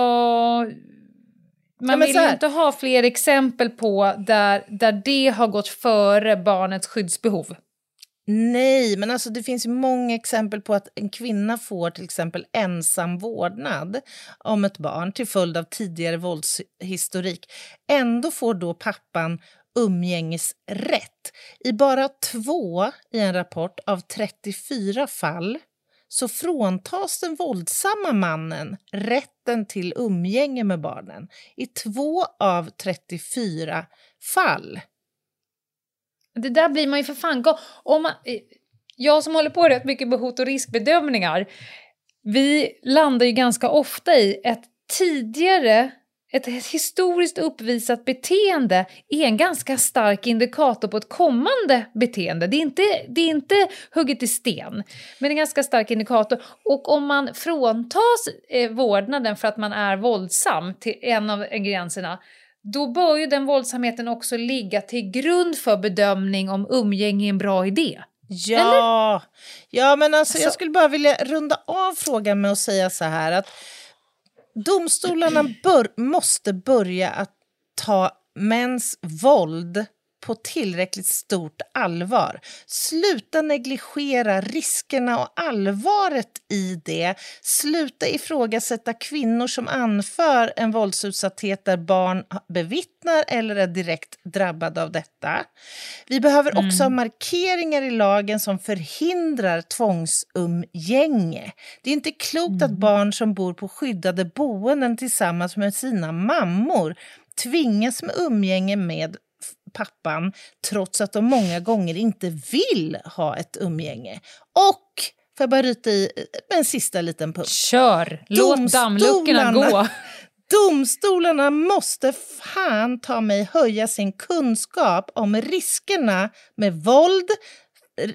C: man ja, vill ju inte ha fler exempel på där, där det har gått före barnets skyddsbehov.
B: Nej, men alltså det finns ju många exempel på att en kvinna får till exempel ensam vårdnad om ett barn till följd av tidigare våldshistorik. Ändå får då pappan umgängesrätt. I bara två i en rapport av 34 fall så fråntas den våldsamma mannen rätten till umgänge med barnen i två av 34 fall.
C: Det där blir man ju för fan... Om man, eh, jag som håller på rätt mycket med hot och riskbedömningar vi landar ju ganska ofta i ett tidigare ett historiskt uppvisat beteende är en ganska stark indikator på ett kommande beteende. Det är inte, det är inte hugget i sten, men en ganska stark indikator. Och om man fråntas eh, vårdnaden för att man är våldsam till en av ingredienserna, då bör ju den våldsamheten också ligga till grund för bedömning om umgänge är en bra idé.
B: Ja, ja men alltså, alltså, jag skulle bara vilja runda av frågan med att säga så här att domstolarna bör, måste börja att ta mäns våld på tillräckligt stort allvar. Sluta negligera riskerna och allvaret i det. Sluta ifrågasätta kvinnor som anför en våldsutsatthet där barn bevittnar eller är direkt drabbade av detta. Vi behöver mm. också ha markeringar i lagen som förhindrar tvångsumgänge. Det är inte klokt mm. att barn som bor på skyddade boenden tillsammans med sina mammor tvingas med umgänge med pappan trots att de många gånger inte vill ha ett umgänge. Och, får jag bara ryta i en sista liten punkt?
C: Kör! Låt dammluckorna gå!
B: Domstolarna måste fan ta mig höja sin kunskap om riskerna med våld,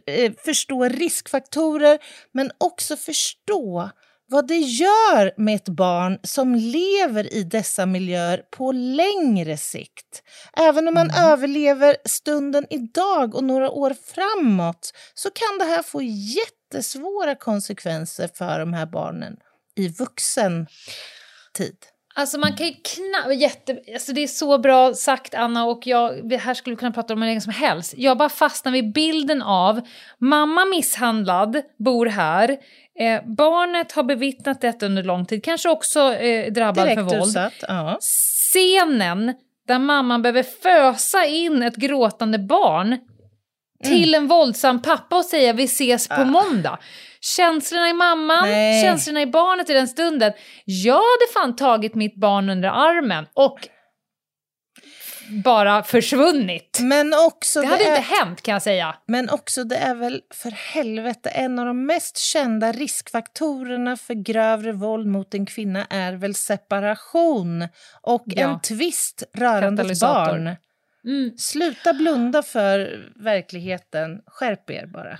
B: eh, förstå riskfaktorer men också förstå vad det gör med ett barn som lever i dessa miljöer på längre sikt. Även om man mm. överlever stunden idag och några år framåt så kan det här få jättesvåra konsekvenser för de här barnen i vuxen tid.
C: Alltså man kan ju knappt... Jätte, alltså det är så bra sagt Anna och jag, här skulle vi kunna prata om hur länge som helst. Jag bara fastnar vid bilden av mamma misshandlad, bor här, Eh, barnet har bevittnat detta under lång tid, kanske också eh, drabbad Direkt för våld. Utsatt,
B: ja.
C: Scenen där mamman behöver fösa in ett gråtande barn mm. till en våldsam pappa och säga vi ses på ah. måndag. Känslorna i mamman, Nej. känslorna i barnet i den stunden. Jag hade fan tagit mitt barn under armen och bara försvunnit.
B: Men också
C: det hade det är, inte hänt kan jag säga.
B: Men också det är väl för helvete en av de mest kända riskfaktorerna för grövre våld mot en kvinna är väl separation och ja. en tvist rörande barn. Mm. Sluta blunda för verkligheten. Skärp er bara.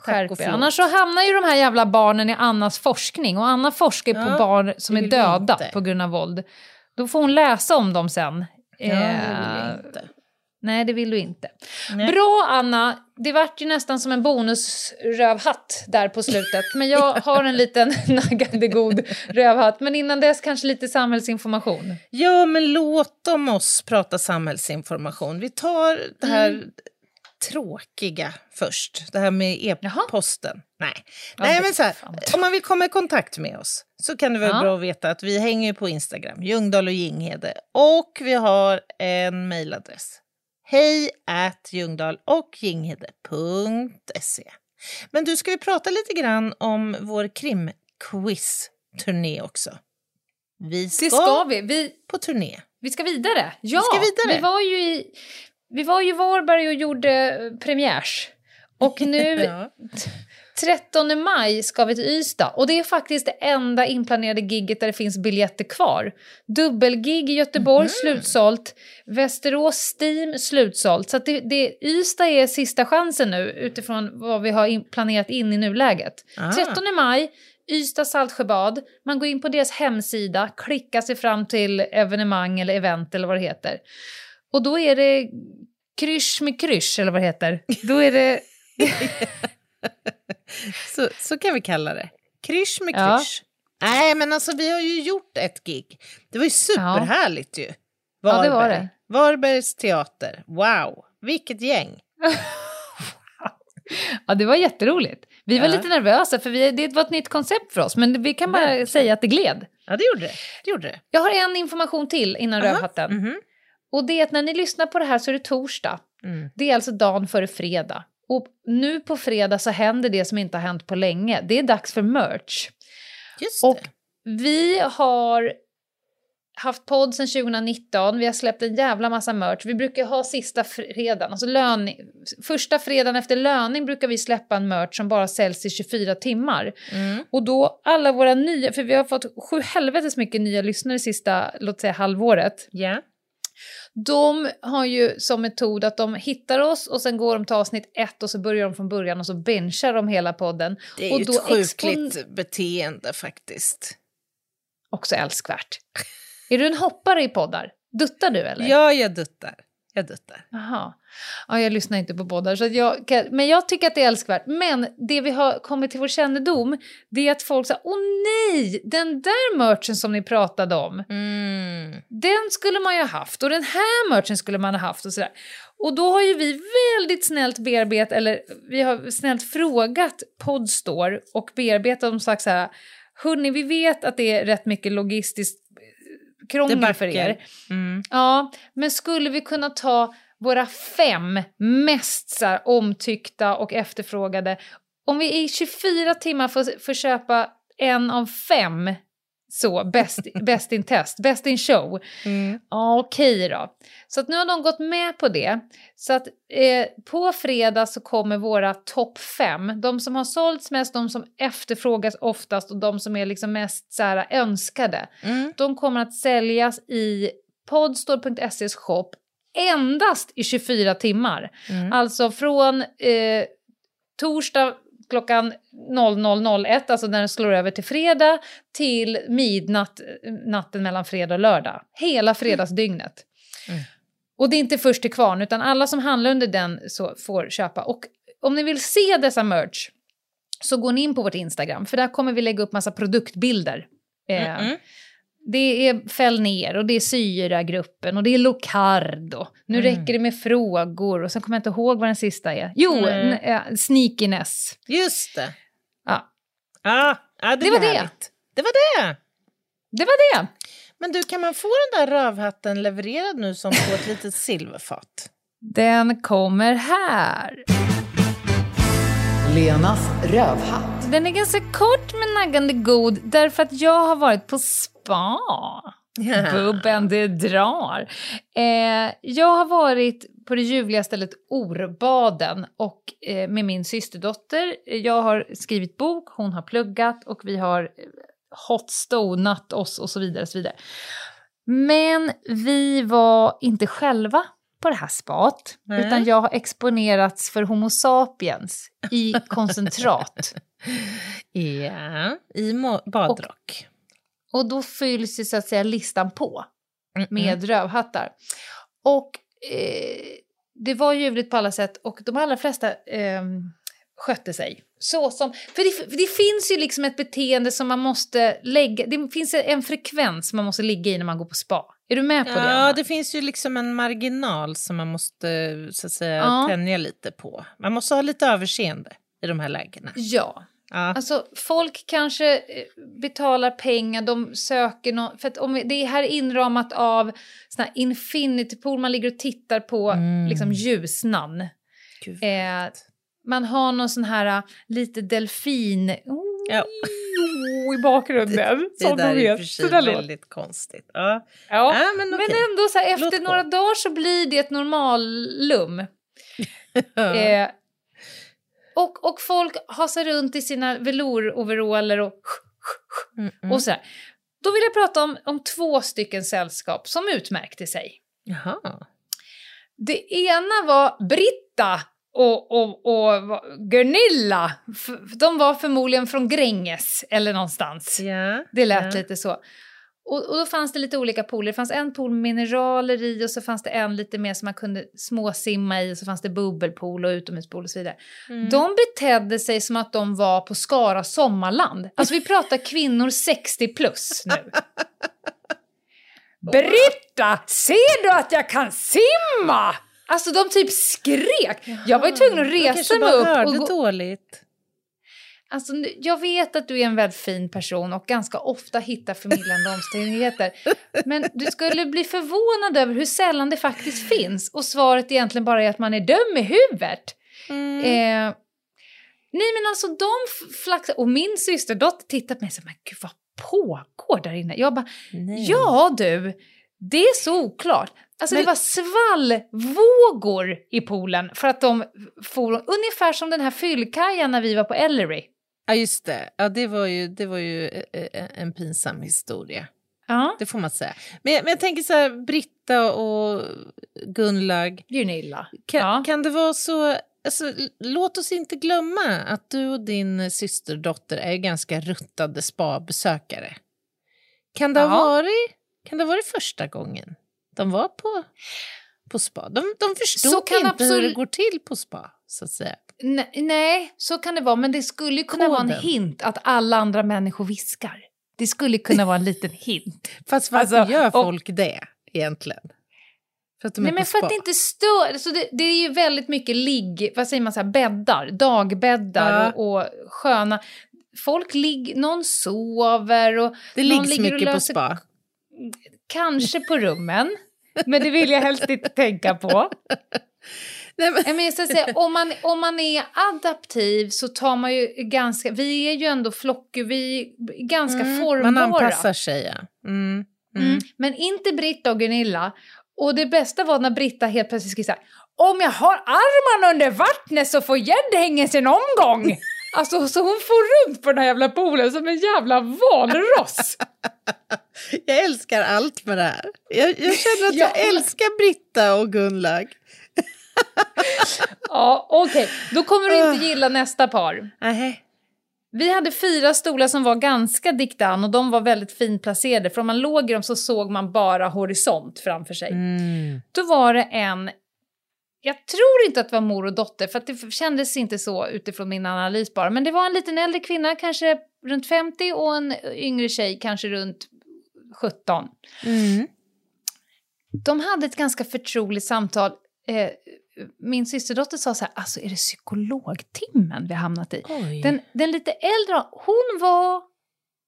C: Skärp er. Annars så hamnar ju de här jävla barnen i Annas forskning och Anna forskar ja, på barn som är döda på grund av våld. Då får hon läsa om dem sen
B: Ja, det vill jag eh, inte.
C: Nej, det vill du inte. Nej. Bra, Anna. Det vart ju nästan som en bonusrövhatt där på slutet. Men jag har en liten naggande god rövhatt. Men innan dess kanske lite samhällsinformation.
B: Ja, men låt dem oss prata samhällsinformation. Vi tar det här mm tråkiga först. Det här med e-posten. Nej, ja, Nej men så här, om man vill komma i kontakt med oss så kan det vara ja. bra att veta att vi hänger på Instagram, Ljungdahl och Ginghede. Och vi har en mejladress. Hej at Ljungdahl och Ginghede.se. Men du, ska vi prata lite grann om vår krimquiz-turné också? Vi ska,
C: det ska vi. vi.
B: på turné.
C: Vi ska vidare. Ja,
B: vi, ska vidare.
C: vi var ju i vi var ju i Varberg och gjorde premiärs. Och nu, ja. 13 maj, ska vi till Ystad. Och det är faktiskt det enda inplanerade gigget där det finns biljetter kvar. Dubbelgig i Göteborg, mm. slutsålt. Västerås Steam, slutsålt. Så det, det, Ystad är sista chansen nu utifrån vad vi har in, planerat in i nuläget. Ah. 13 maj, Ystad Saltsjöbad. Man går in på deras hemsida, klickar sig fram till evenemang eller event eller vad det heter. Och då är det krysch med krysch, eller vad det heter. Då är det...
B: så, så kan vi kalla det. Krysch med krysch. Ja. Nej, men alltså vi har ju gjort ett gig. Det var ju superhärligt ja. ju.
C: Varberg. Ja, det var det.
B: Varbergs teater. Wow, vilket gäng.
C: ja, det var jätteroligt. Vi var ja. lite nervösa, för vi, det var ett nytt koncept för oss, men vi kan bara säga att det gled.
B: Ja, det gjorde det. det, gjorde det.
C: Jag har en information till innan -huh. rövhatten. Mm -hmm. Och det är att när ni lyssnar på det här så är det torsdag. Mm. Det är alltså dagen före fredag. Och nu på fredag så händer det som inte har hänt på länge. Det är dags för merch.
B: Just det.
C: Och vi har haft podd sedan 2019, vi har släppt en jävla massa merch. Vi brukar ha sista fredagen, alltså löning, första fredagen efter löning brukar vi släppa en merch som bara säljs i 24 timmar.
B: Mm.
C: Och då alla våra nya, för vi har fått sju helvetes mycket nya lyssnare sista, låt säga halvåret.
B: Ja.
C: De har ju som metod att de hittar oss och sen går de till avsnitt ett och så börjar de från början och så benchar de hela podden.
B: Det är
C: och
B: ju ett sjukligt beteende faktiskt.
C: Också älskvärt. är du en hoppare i poddar? Duttar du eller?
B: Ja, jag duttar. Jag duttar.
C: Jaha. Ja, jag lyssnar inte på poddar, så jag kan, men jag tycker att det är älskvärt. Men det vi har kommit till vår kännedom, det är att folk säger åh nej, den där merchen som ni pratade om,
B: Mm.
C: den skulle man ju ha haft och den här merchen skulle man ha haft och sådär. Och då har ju vi väldigt snällt bearbetat, eller vi har snällt frågat Podstore och bearbetat och sagt så här, hörni, vi vet att det är rätt mycket logistiskt krångel för er.
B: Mm.
C: Ja, men skulle vi kunna ta våra fem mest så här, omtyckta och efterfrågade, om vi i 24 timmar får, får köpa en av fem så, best, best in test, best in show.
B: Mm.
C: Okej då. Så att nu har de gått med på det. Så att eh, på fredag så kommer våra topp fem. De som har sålts mest, de som efterfrågas oftast och de som är liksom mest så här, önskade.
B: Mm.
C: De kommer att säljas i podstore.ses shop endast i 24 timmar.
B: Mm.
C: Alltså från eh, torsdag klockan 00.01, alltså när den slår över till fredag, till midnatt natten mellan fredag och lördag. Hela fredagsdygnet.
B: Mm.
C: Och det är inte först till kvarn, utan alla som handlar under den så får köpa. Och om ni vill se dessa merch så går ni in på vårt Instagram, för där kommer vi lägga upp massa produktbilder. Eh,
B: Mm-mm.
C: Det är Fäll ner och det är Syra-gruppen och det är Locardo. Nu
B: Mm.
C: räcker det med frågor och sen kommer jag inte ihåg vad den sista är. Jo,
B: Mm.
C: Sneakiness.
B: Just det.
C: Ja,
B: Ja, ja, det,
C: Det var
B: är
C: det.
B: härligt. Det var det.
C: det var det.
B: Men du, kan man få den där rövhatten levererad nu som på ett litet silverfat?
C: Den kommer här.
D: Lenas rövhatt.
C: Den är ganska kort men naggande god därför att jag har varit på spa. Bubben, det drar. Eh, jag har varit på det ljuvliga stället Orbaden och, eh, med min systerdotter. Jag har skrivit bok, hon har pluggat och vi har eh, hotstonat oss och så vidare. Och så vidare. Men vi var inte själva på det här spat,
B: Nej.
C: utan jag har exponerats för Homo sapiens i koncentrat.
B: Ja, i badrock.
C: Och då fylls ju så att säga listan på
B: Mm,
C: med rövhattar. Och eh, det var ljuvligt på alla sätt och de allra flesta eh, skötte sig. Så som, för det, det finns ju liksom ett beteende som man måste lägga, det finns en frekvens man måste ligga i när man går på spa. Är du med på det?
B: Ja, det finns ju liksom en marginal som man måste så att säga
C: Ja.
B: tänja lite på. Man måste ha lite överseende i de här lägena.
C: Ja.
B: Ja.
C: Alltså folk kanske eh, betalar pengar, de söker något, för att om det här är inramat av sån här infinity pool, man ligger och tittar på
B: Mm.
C: liksom ljusnan. Eh, man har någon sån här uh, lite delfin
B: Ja.
C: i bakgrunden.
B: Det
C: som
B: där är i och för sig väldigt konstigt. Ja.
C: Ja.
B: Ja, men
C: Men
B: okej.
C: ändå så här, efter några dagar så blir det ett normallum. Eh, och, och folk hasar runt i sina velouroveraller och,
B: Mm, mm.
C: och sådär. Då vill jag prata om, om två stycken sällskap som utmärkte sig.
B: Jaha.
C: Det ena var Britta och, och, och Gunilla. De var förmodligen från Gränges eller någonstans.
B: Ja.
C: Det lät
B: ja.
C: lite så. Och, och då fanns det lite olika pooler. Det fanns en pool med mineraler i och så fanns det en lite mer som man kunde småsimma i och så fanns det bubbelpool och utomhuspool och så vidare.
B: Mm.
C: De betedde sig som att de var på Skara sommarland. Alltså vi pratar kvinnor 60 plus nu. Britta, ser du att jag kan simma? Alltså de typ skrek. Jag var ju tvungen att resa
B: kanske
C: mig
B: bara
C: upp
B: hörde
C: och gå,
B: dåligt.
C: Alltså, jag vet att du är en väldigt fin person och ganska ofta hittar förmildrande omständigheter. Men du skulle bli förvånad över hur sällan det faktiskt finns. Och svaret egentligen bara är att man är dum i huvudet.
B: Mm.
C: Eh, nej men alltså de flaxar... Och min systerdotter tittar på mig och säger men gud vad pågår där inne? Jag bara,
B: Nej.
C: ja du, det är så oklart. Alltså
B: Men-
C: det var svallvågor i poolen för att de for ungefär som den här fyllkajan när vi var på Ellery.
B: Ja, just det. Ja, det var ju, det var ju eh, eh, en pinsam historia.
C: Ja,
B: Det får man säga. Men men jag tänker så här, Britta och Gunlag.
C: Gunilla.
B: Kan,
C: Ja.
B: kan det vara så... Alltså, låt oss inte glömma att du och din systerdotter är ganska ruttade spabesökare. Kan det, ha
C: Ja.
B: varit, kan det ha varit första gången de var på, på spa? De, de förstod inte hur det
C: absolut-
B: går till på spa, så att säga.
C: Nej, nej, så kan det vara. Men det skulle kunna vara en
B: Koden.
C: hint att alla andra människor viskar. Det skulle kunna vara en liten hint.
B: Fast varför
C: Alltså,
B: gör
C: och-
B: folk det egentligen? För att de
C: Nej, men
B: på
C: för
B: spa?
C: att det inte stör. Så det, det är ju väldigt mycket ligg, vad säger man, så här, bäddar, dagbäddar
B: Ja.
C: och, och sköna. Folk ligger, någon sover och
B: det
C: någon
B: liggs
C: ligger och
B: mycket på
C: löser-
B: spa.
C: kanske på rummen. Men det vill jag helst inte tänka på.
B: Nej, men,
C: Men jag ska säga, om, man, om man är adaptiv så tar man ju ganska... Vi är ju ändå flockdjur, vi är ganska formbara.
B: Mm, man anpassar sig, ja. Mm. Mm.
C: Mm. Men inte Britta och Gunilla. Och det bästa var när Britta helt plötsligt skrev här, Om jag har armarna under vattnet så får gäddhängen sin omgång. alltså så hon får runt på den här jävla poolen som en jävla valross.
B: Jag älskar allt med det här. Jag, jag känner att
C: Ja.
B: jag älskar Britta och Gunlag.
C: Ja, okej. Då kommer du inte gilla nästa par.
B: Nej.
C: Vi hade fyra stolar som var ganska dikt an och de var väldigt fint placerade. För om man låg i dem så såg man bara horisont framför sig.
B: Mm.
C: Då var det en, jag tror inte att det var mor och dotter för att det kändes inte så utifrån min analys bara. Men det var en liten äldre kvinna, kanske runt 50 och en yngre tjej, kanske runt 17.
B: Mm.
C: De hade ett ganska förtroligt samtal. Eh, min systerdotter sa så här, alltså är det psykologtimmen vi har hamnat i?
B: Oj.
C: Den, den lite äldre, hon var,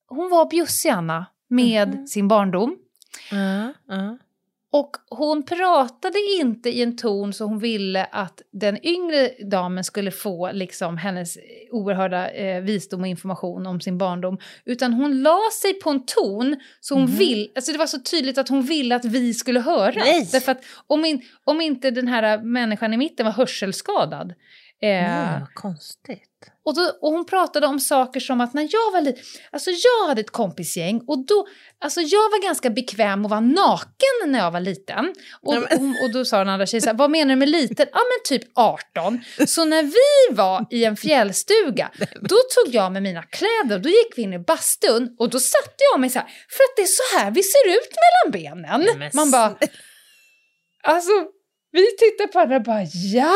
C: hon var bjussig Anna med
B: Mhm.
C: sin barndom.
B: Ja, ja.
C: Och hon pratade inte i en ton så hon ville att den yngre damen skulle få liksom hennes oerhörda eh, visdom och information om sin barndom. Utan hon la sig på en ton så hon
B: Mhm.
C: vill, alltså det var så tydligt att hon ville att vi skulle höra.
B: Nej!
C: Därför att om, in, om inte den här människan i mitten var hörselskadad. Eh,
B: vad konstigt.
C: och, då, och hon pratade om saker som att när jag var liten, alltså jag hade ett kompisgäng och då, alltså jag var ganska bekväm att vara naken när jag var liten. Och,
B: men-
C: hon, och då sa den andra tjejen så här, vad menar du med liten? Ja men typ 18. Så när vi var i en fjällstuga, då tog jag med mina kläder och då gick vi in i bastun och då satte jag mig så här, för att det är så här vi ser ut mellan benen. Man bara, Alltså, vi tittar på varandra och bara ja.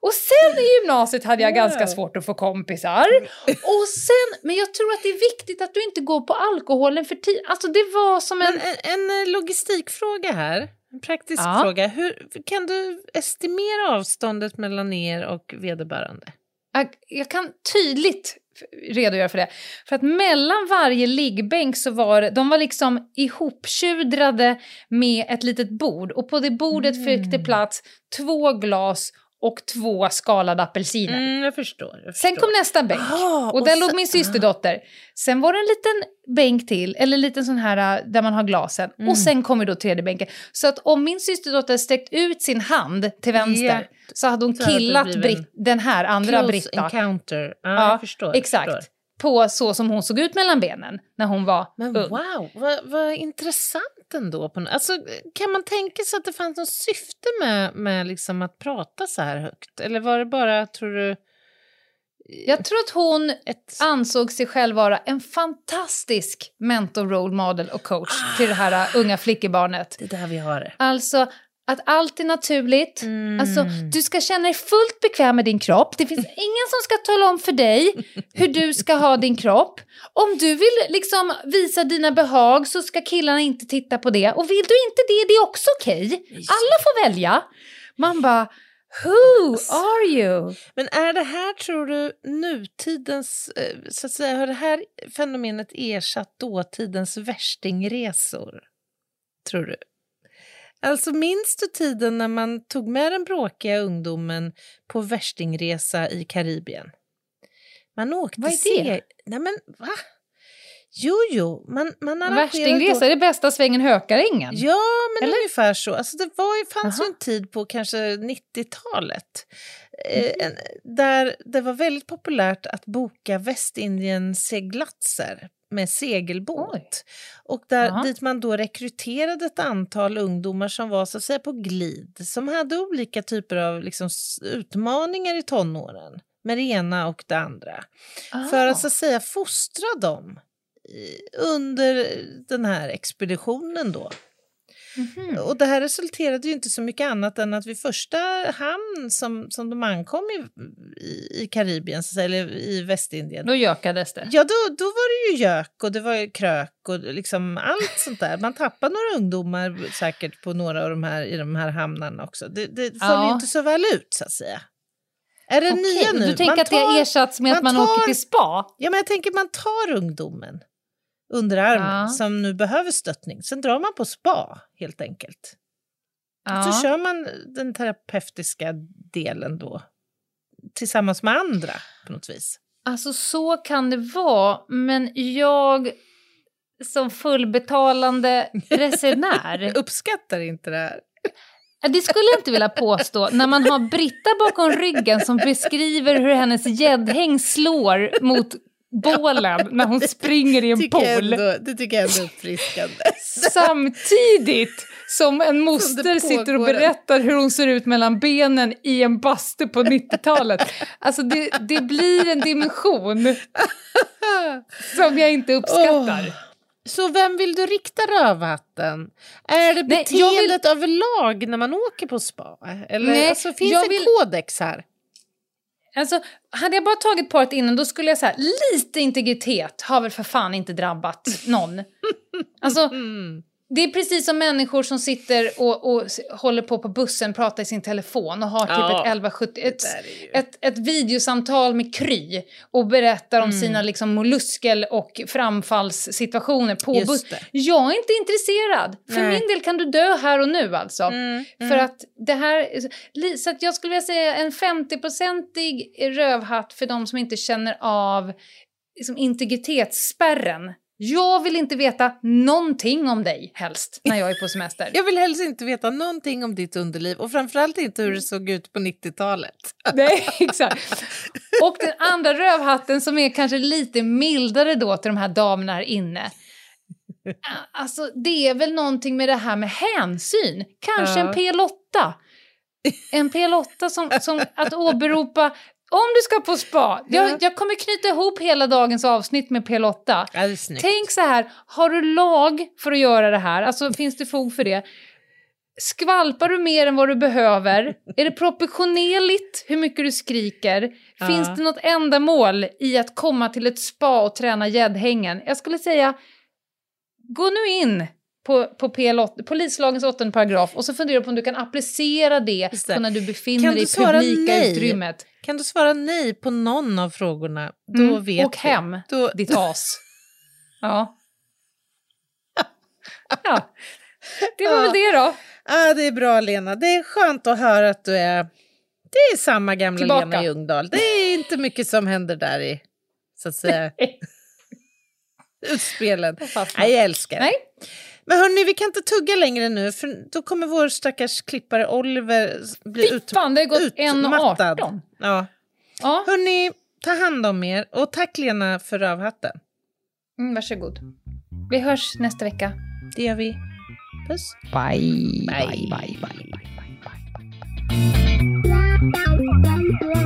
C: Och sen i gymnasiet hade jag ganska svårt att få kompisar. Och sen, men jag tror att det är viktigt att du inte går på alkoholen för tidigt. Alltså det var som en...
B: En, en eh, logistikfråga här. En praktisk
C: Ja.
B: fråga. Hur, kan du estimera avståndet mellan er och vederbörande?
C: Jag, kan tydligt redogöra för det. För att mellan varje liggbänk så var de var liksom ihoptjudrade med ett litet bord. Och på det bordet fick det plats två glas och två skalade apelsiner.
B: Mm, jag förstår. Jag
C: Sen
B: förstår.
C: kom nästa bänk.
B: Ah,
C: och där
B: sen-
C: låg min systerdotter. Sen var det en liten bänk till, eller en liten sån här äh, där man har glasen.
B: Mm.
C: Och sen kommer då tredje bänken. Så att om min systerdotter sträckt ut sin hand till vänster
B: Ja.
C: så hade hon
B: Så hade
C: killat Britt, den här andra
B: Close
C: Britta.
B: encounter. Ja,
C: Ja,
B: jag förstår.
C: Exakt.
B: förstår.
C: På så som hon såg ut mellan benen när hon var
B: Men
C: ung.
B: wow, vad, vad intressant ändå. På, alltså, kan man tänka sig att det fanns något syfte med, med liksom att prata så här högt? Eller var det bara, tror du...
C: Jag tror att hon
B: Ett...
C: ansåg sig själv vara en fantastisk mentor, role model och coach till det här äh, unga flickebarnet.
B: Det är där vi har det.
C: Alltså att allt är naturligt.
B: Mm.
C: Alltså, du ska känna dig fullt bekväm med din kropp. Det finns ingen som ska tala om för dig hur du ska ha din kropp. Om du vill liksom visa dina behag så ska killarna inte titta på det. Och vill du inte det, det är också okej. Alla får välja. Man bara, who are you?
B: Men är det här, tror du, nutidens... eh, Så att säga, har det här fenomenet ersatt dåtidens värstingresor? Tror du? Alltså minns du tiden när man tog med den bråkiga ungdomen på värstingresa i Karibien? Man åkte
C: Vad är det?
B: Nej men va? Jo, jo, man, man
C: Värstingresa,
B: då...
C: är det bästa svängen Hökarängen?
B: Ja, men
C: Eller?
B: ungefär så. Alltså det var ju, fanns ju
C: Aha.
B: en tid på kanske 90-talet eh, en, där det var väldigt populärt att boka Västindien-seglatser med segelbåt.
C: Oj.
B: Och där,
C: Aha.
B: dit man då rekryterade ett antal ungdomar som var så att säga på glid, som hade olika typer av liksom, utmaningar i tonåren med det ena och det andra. För
C: Ah.
B: att så att säga fostra dem under den här expeditionen då.
C: Mhm.
B: Och det här resulterade ju inte så mycket annat än att vid första hamn som, som de ankom i, i, i Karibien, så att säga, eller i Västindien,
C: Då gökades det.
B: ja då, då var det ju gök och det var krök och liksom allt sånt där. Man tappade några ungdomar säkert på några av de här, i de här hamnarna också. Det, det föll ju
C: Ja.
B: inte så väl ut så att säga. Är det
C: Okej,
B: nya nu?
C: Du tänker
B: Man
C: att det har
B: tar-
C: ersatts med att
B: man
C: man
B: tar-
C: åker till spa?
B: Ja, men jag tänker man tar ungdomen under armen
C: Ja.
B: som nu behöver stöttning. Sen drar man på spa helt enkelt.
C: Ja.
B: Så kör man den terapeutiska delen då tillsammans med andra på något vis.
C: Alltså så kan det vara, men jag som fullbetalande resenär,
B: Uppskattar inte det här.
C: Det skulle jag inte vilja påstå, när man har Britta bakom ryggen som beskriver hur hennes gäddhäng slår mot bålen när hon springer i en pool.
B: ändå, det tycker jag ändå är uppfriskande.
C: Samtidigt som en
B: Som
C: moster
B: det
C: sitter och berättar hur hon ser ut mellan benen i en bastu på 90-talet. Alltså det, det blir en dimension som jag inte uppskattar.
B: Åh. Så vem vill du rikta rövhatten? Är det
C: Nej, jag vill-
B: beteendet överlag när man åker på spa? Eller
C: Nej,
B: alltså, finns
C: jag
B: en
C: vill-
B: kodex här?
C: Alltså, hade jag bara tagit paret innan då skulle jag säga lite integritet har väl för fan inte drabbat någon. Alltså,
B: Mm.
C: Det är precis som människor som sitter och, och håller på på bussen, pratar i sin telefon och har typ
B: Ja,
C: ett 1170, ett,
B: ju-
C: ett, ett videosamtal med Kry och berättar om
B: Mm.
C: sina liksom molluskel och framfallssituationer på bussen. Jag är inte intresserad. För
B: Nej.
C: min del kan du dö här och nu alltså.
B: Mm,
C: För att det här, så att jag skulle vilja säga en 50-procentig rövhatt för de som inte känner av liksom, integritetsspärren. Jag vill inte veta någonting om dig helst när jag är på semester.
B: Jag vill helst inte veta någonting om ditt underliv och framförallt inte hur det såg ut på 90-talet.
C: Nej, exakt. Och den andra rövhatten som är kanske lite mildare då till de här damerna här inne. Alltså det är väl någonting med det här med hänsyn. Kanske
B: Ja.
C: en P8. En P8 som, som att åberopa om du ska på spa. Jag,
B: Ja.
C: jag kommer knyta ihop hela dagens avsnitt med P8.
B: Ja, det är snyggt.
C: Tänk så här, har du lag för att göra det här? Alltså finns det fog för det? Skvalpar du mer än vad du behöver? Är det proportionerligt hur mycket du skriker? Finns
B: Ja.
C: det något ändamål i att komma till ett spa och träna gäddhängen? Jag skulle säga, gå nu in på, på PL8, polislagens åttonde paragraf och så funderar på om du kan applicera det,
B: det.
C: på när du befinner dig
B: du
C: i publika
B: nej?
C: utrymmet.
B: Kan du svara nej på någon av frågorna, då
C: Mm,
B: vet
C: Åk
B: vi.
C: hem,
B: Då,
C: ditt as. Ja. ja. Det var
B: Ja.
C: väl det då.
B: ah, det är bra, Lena. Det är skönt att höra att du är... Det är samma gamla
C: Tillbaka.
B: Lena Ljungdahl. Det är inte mycket som händer där i, så att säga, utspelen. Nej, jag älskar det.
C: Nej.
B: Men hörni, vi kan inte tugga längre nu, för då kommer vår stackars klippare Oliver bli ut,
C: Fan, det har gått
B: utmattad.
C: 1.18.
B: Ja.
C: Ja,
B: Hörni, ta hand om er. Och tack Lena för rövhatten.
C: mm, varsågod. Vi hörs nästa vecka.
B: Det gör vi. Puss.
D: Bye,
B: Bye.
D: bye, bye, bye, bye, bye.